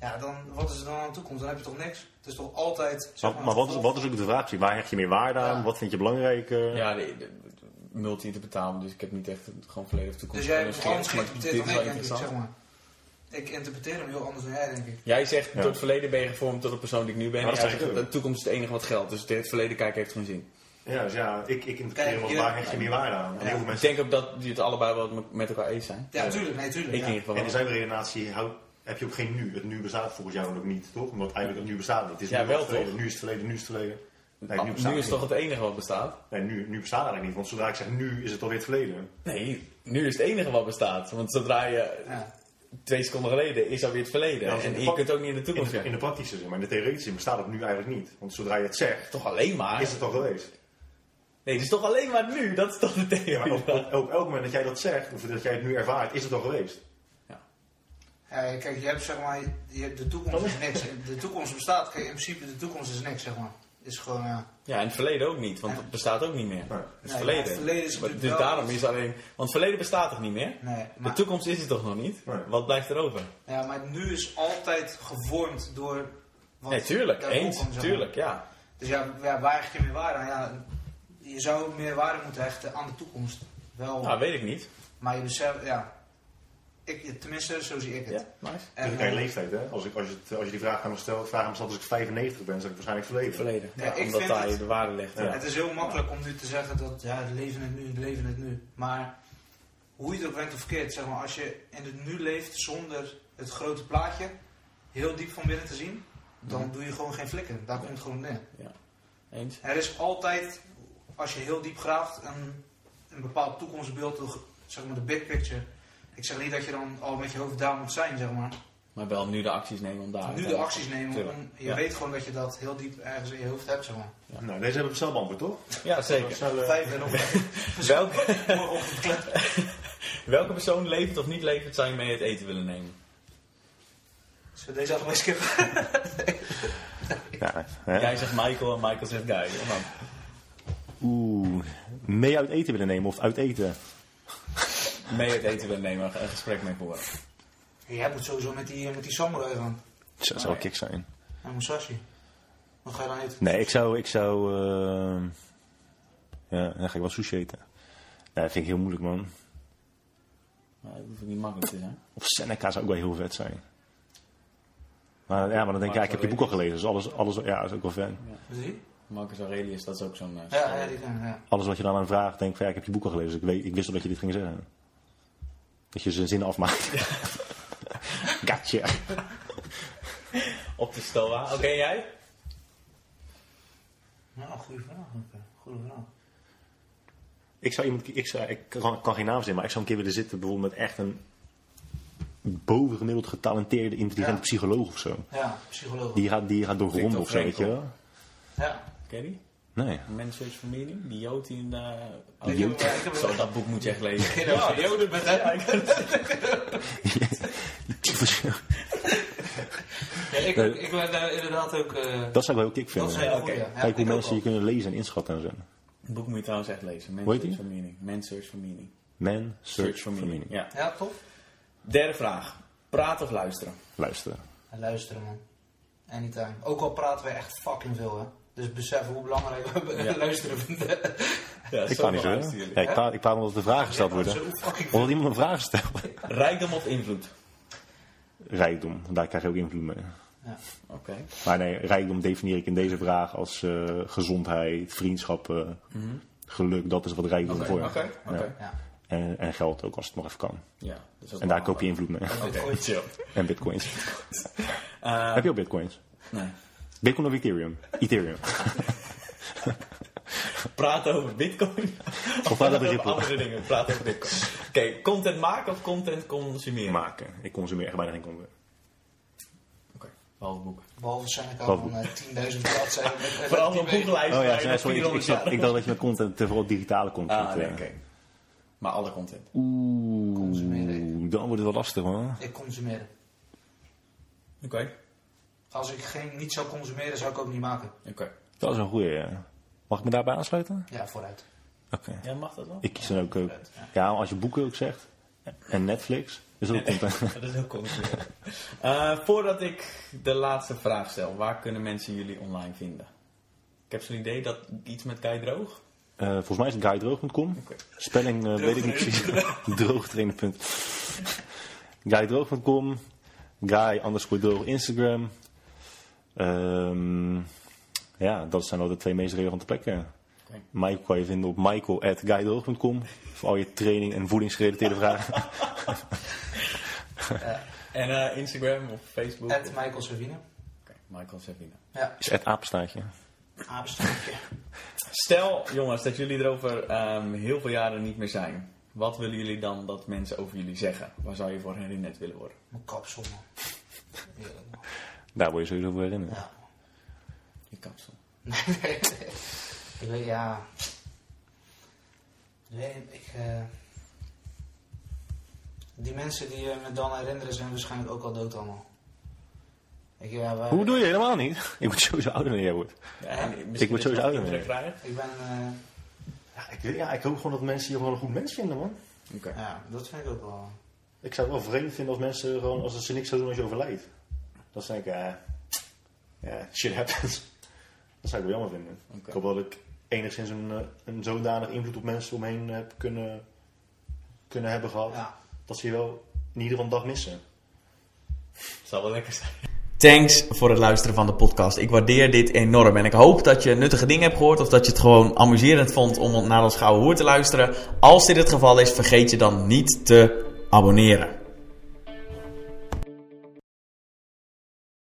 Ja, dan, wat is er dan aan de toekomst? Dan heb je toch niks? Het is toch altijd... zeg Maar, maar wat, is, wat is ook de vraag? Waar hecht je meer waarde aan? Ja. Wat vind je belangrijk? eh? Ja, de, de, de- multi-interpretaal, dus ik heb niet echt gewoon verleden of toekomst. Dus jij hebt anders maar geïnterpreteerd dan ik, wel denk ik, interessant. zeg maar. Ik interpreteer hem heel anders dan jij, denk ik. Jij zegt, Ja. door het verleden ben je gevormd tot de persoon die ik nu ben. Ja, ik ook. de toekomst is het enige wat geldt. Dus het verleden kijken heeft geen zin. Ja, dus ja, ik, ik interpreteer Kijk, hem als je- waar hecht je meer waarde aan? Ik denk ook dat die het allebei wel met- elkaar eens zijn. Ja, tuurlijk, nee, tuurlijk. Ik ja. in ieder geval En wel. zijn redenatie houdt- heb je ook geen nu. Het nu bestaat volgens jou ook niet, toch? Omdat eigenlijk het nu bestaat niet. Het is Ja, nu wel het verleden. toch? Nu is het verleden, nu is het verleden. Nee, nu nu bestaat is het toch het enige wat bestaat? Nee, nu, nu bestaat het eigenlijk niet. Want zodra ik zeg nu, is het alweer het verleden. Nee, nu is het enige wat bestaat. Want zodra je Ja. twee seconden geleden is alweer het verleden. Ja, in en je kunt ook niet in de In toekomst de, in de praktische zin, maar in de theoretische zin bestaat het nu eigenlijk niet. Want zodra je het zegt, Toch alleen maar? is het al geweest. Nee, het is toch alleen maar nu? Dat is toch de Ja, theorie? maar op, op, op elk moment dat jij dat zegt, of dat jij het nu ervaart, is het al geweest. Ja, kijk, je hebt zeg maar, je hebt de toekomst is niks. De toekomst bestaat, kijk, in principe de toekomst is niks, zeg maar. Is gewoon, ja. Ja, en het verleden ook niet, want Ja. het bestaat ook niet meer. Nee. Het Nee, verleden. maar het verleden is Maar dus wel- daarom is alleen... Want het verleden bestaat toch niet meer? Nee, De maar, toekomst is het toch nog niet? Nee. Wat blijft er over? ja, maar nu is altijd gevormd door wat Nee, tuurlijk. Eens. komt, zeg maar. Tuurlijk, ja. Dus ja, ja, waar hecht je meer waarde aan? Ja, je zou meer waarde moeten hechten aan de toekomst. Wel, Nou, weet ik niet. maar je beseft, ja. Ik, tenminste, zo zie ik het. Ja, nice. En kijk, eh, leeftijd, hè? Als, ik, als, je, als je die vraag aan me stelt, vraag aan me stelt als ik 95 ben, zeg ik waarschijnlijk verleden. Verleden. Ja, Ja, ik omdat vind daar je de waarde legt. Ja. Ja. Het is heel makkelijk om nu te zeggen dat ja, het leven het nu, het leven het nu. Maar hoe je het ook brengt of verkeerd, zeg maar, als je in het nu leeft zonder het grote plaatje heel diep van binnen te zien, dan Mhm. doe je gewoon geen flikker. Daar komt het gewoon neer. Eens? Er is altijd, als je heel diep graaft, een, een bepaald toekomstbeeld, zeg maar de big picture. Ik zeg niet dat je dan al met je hoofd daar moet zijn, zeg maar. Maar wel nu de acties nemen om daar... nu de acties nemen, om, je Ja. weet gewoon dat je dat heel diep ergens in je hoofd hebt, zeg maar. Nou, deze hebben we zelf beantwoord, toch? Ja, zeker. Eh, Vijf en op Welke, welke persoon levend of niet levend zou je mee het eten willen nemen? Zullen we deze allebei skippen? Ja, hè? Jij zegt Michael en Michael zegt Guy. Oeh, mee uit eten willen nemen of uit eten? Mee het eten willen nemen, een gesprek mee voeren. Jij moet sowieso met die, met die samurai gaan. Dat zou wel kick zijn. En Musashi. Wat ga je dan eten? Nee, ik zou... Ik zou eh, ja, dan ga ik wel sushi eten. Nee, dat vind ik heel moeilijk, man. Maar dat hoeft niet makkelijk te zijn. Of Seneca zou ook wel heel vet zijn. Maar ja, maar dan denk ik, ja, ik heb je boek al gelezen. Dus alles, alles ja, dat is ook wel fan. Die? Marcus Aurelius, dat is ook zo'n... eh, Ja, ja, die kan, ja. Alles wat je dan aan vraagt, denk ik van, ja, ik heb je boek al gelezen. Dus ik, weet, ik wist al dat je dit ging zeggen. Dat je zijn zin afmaakt. Gotcha. Op de stoa. Oké, jij? Nou, goede vraag. Goede vraag. Ik zou iemand, ik, zou, ik kan, kan geen naam zeggen, maar ik zou een keer willen zitten bijvoorbeeld met echt een bovengemiddeld getalenteerde, intelligente Ja. psycholoog of zo. Ja, psycholoog. Die gaat, die gaat doorgronden of zo, weet je wel. Ja. Ken je die? Nee. For Meaning? Die Jood die in de... Ik ja, ik heb- Zo, dat boek moet je echt lezen. Ja, die Joden met hem. Ja, ik, Nee. ik ben eh, inderdaad ook... eh, Dat zou ik wel heel kick dat vinden. een hele Ja. Ja, Kijk hoe ik mensen je kunnen lezen en inschatten en zo. Het boek moet je trouwens echt lezen. Heet Search for Meaning. Man's Search for Meaning. Man, search for meaning. Ja. Ja, tof. Derde vraag. Praten of luisteren? Luisteren. En luisteren, man. Anytime. Ook al praten we echt fucking veel, hè. Dus besef hoe belangrijk we Ja. luisteren vinden. Ja, Ik kan niet zo. Ja, ik praat, ik praat omdat er vragen gesteld worden. Omdat iemand een vraag stelt. Rijkdom of invloed? Rijkdom, daar krijg je ook invloed mee. Oké. Maar nee, rijkdom definieer ik in deze vraag als eh, gezondheid, vriendschappen, geluk. Dat is wat rijkdom voor je. oké, oké. Ja. En, en geld ook als het nog even kan. Ja, dat is ook En daar koop je invloed mee. Oké, chill. En bitcoins. Eh, Heb je ook bitcoins? nee. Bitcoin of Ethereum? Ethereum. Praten over bitcoin? Of praten over andere dingen? Praten over bitcoin. Oké, content maken of content consumeren? Maken. Ik consumeer echt bijna geen content. Oké, behalve boeken. Behalve Seneca Behalve- van eh, 10.000 bladzijden. Vooral weken. boekenlijst. Oh ja, sorry, ik, ik, 400 zat- ik dacht dat je met content, vooral digitale content. Ah, nee, eh. oké. Maar alle content. Consumeren. Oeh, dan wordt het wel lastig man. Ik consumeer. Oké. Als ik geen, niet zou consumeren, zou ik ook niet maken. Oké. Dat is een goeie. ja. Mag ik me daarbij aansluiten? Ja, vooruit. Oké. Ja, mag dat wel? Ik kies dan ook, ook. Vooruit, ja. Ja, als je boeken ook zegt. En Netflix. Is dat ook content? Dat is heel consumeren. Eh, voordat ik de laatste vraag stel, waar kunnen mensen jullie online vinden? Ik heb zo'n idee dat iets met Guy Droog. Eh, volgens mij is het guydroog.com. Oké. Spelling eh, weet ik niet precies. Droogtrainer. punt. Guydroog.com. Guy underscore droog Instagram. Ehm, ja, dat zijn wel de twee meest relevante plekken. Oké. Michael kan je vinden op michael.guydroog.com. Voor al je training en voedingsgerelateerde vragen. En eh, Instagram of Facebook? Ed Michael Savine. Oké, Michael Savina. Ja, Is het apenstaartje. apenstaartje. Stel, jongens, dat jullie er over ehm, heel veel jaren niet meer zijn. Wat willen jullie dan dat mensen over jullie zeggen? Waar zou je voor herinnerd willen worden? Mijn kapsel, man. Daar word je sowieso voor herinnerd. Ja. Je kapsel. Ik weet, ja. Nee, ik. eh, die mensen die eh, me dan herinneren zijn waarschijnlijk ook al dood allemaal. Ik, ja, wij- Hoe doe je helemaal niet? Ik word sowieso ouder dan jij wordt. Ja, Ik word je sowieso ouder, krijgt. Ik ben. eh, Ja, ik, ja, ik hoop gewoon dat mensen je gewoon een goed mens vinden, man. Oké. ja, dat vind ik ook wel. Ik zou het wel vreemd vinden als mensen gewoon, als ze niks zouden doen als je overlijdt. Dat zou ik, eh, ja, shit happens. Dat zou ik wel jammer vinden. Ik hoop dat ik enigszins een, eh, een zodanig invloed op mensen omheen heb kunnen, kunnen hebben gehad. Ja. Dat ze je wel in ieder geval een dag missen. Zal wel lekker zijn. Thanks voor het luisteren van de podcast. Ik waardeer dit enorm. En ik hoop dat je nuttige dingen hebt gehoord. Of dat je het gewoon amuserend vond om naar ons gouden hoer te luisteren. Als dit het geval is, vergeet je dan niet te abonneren.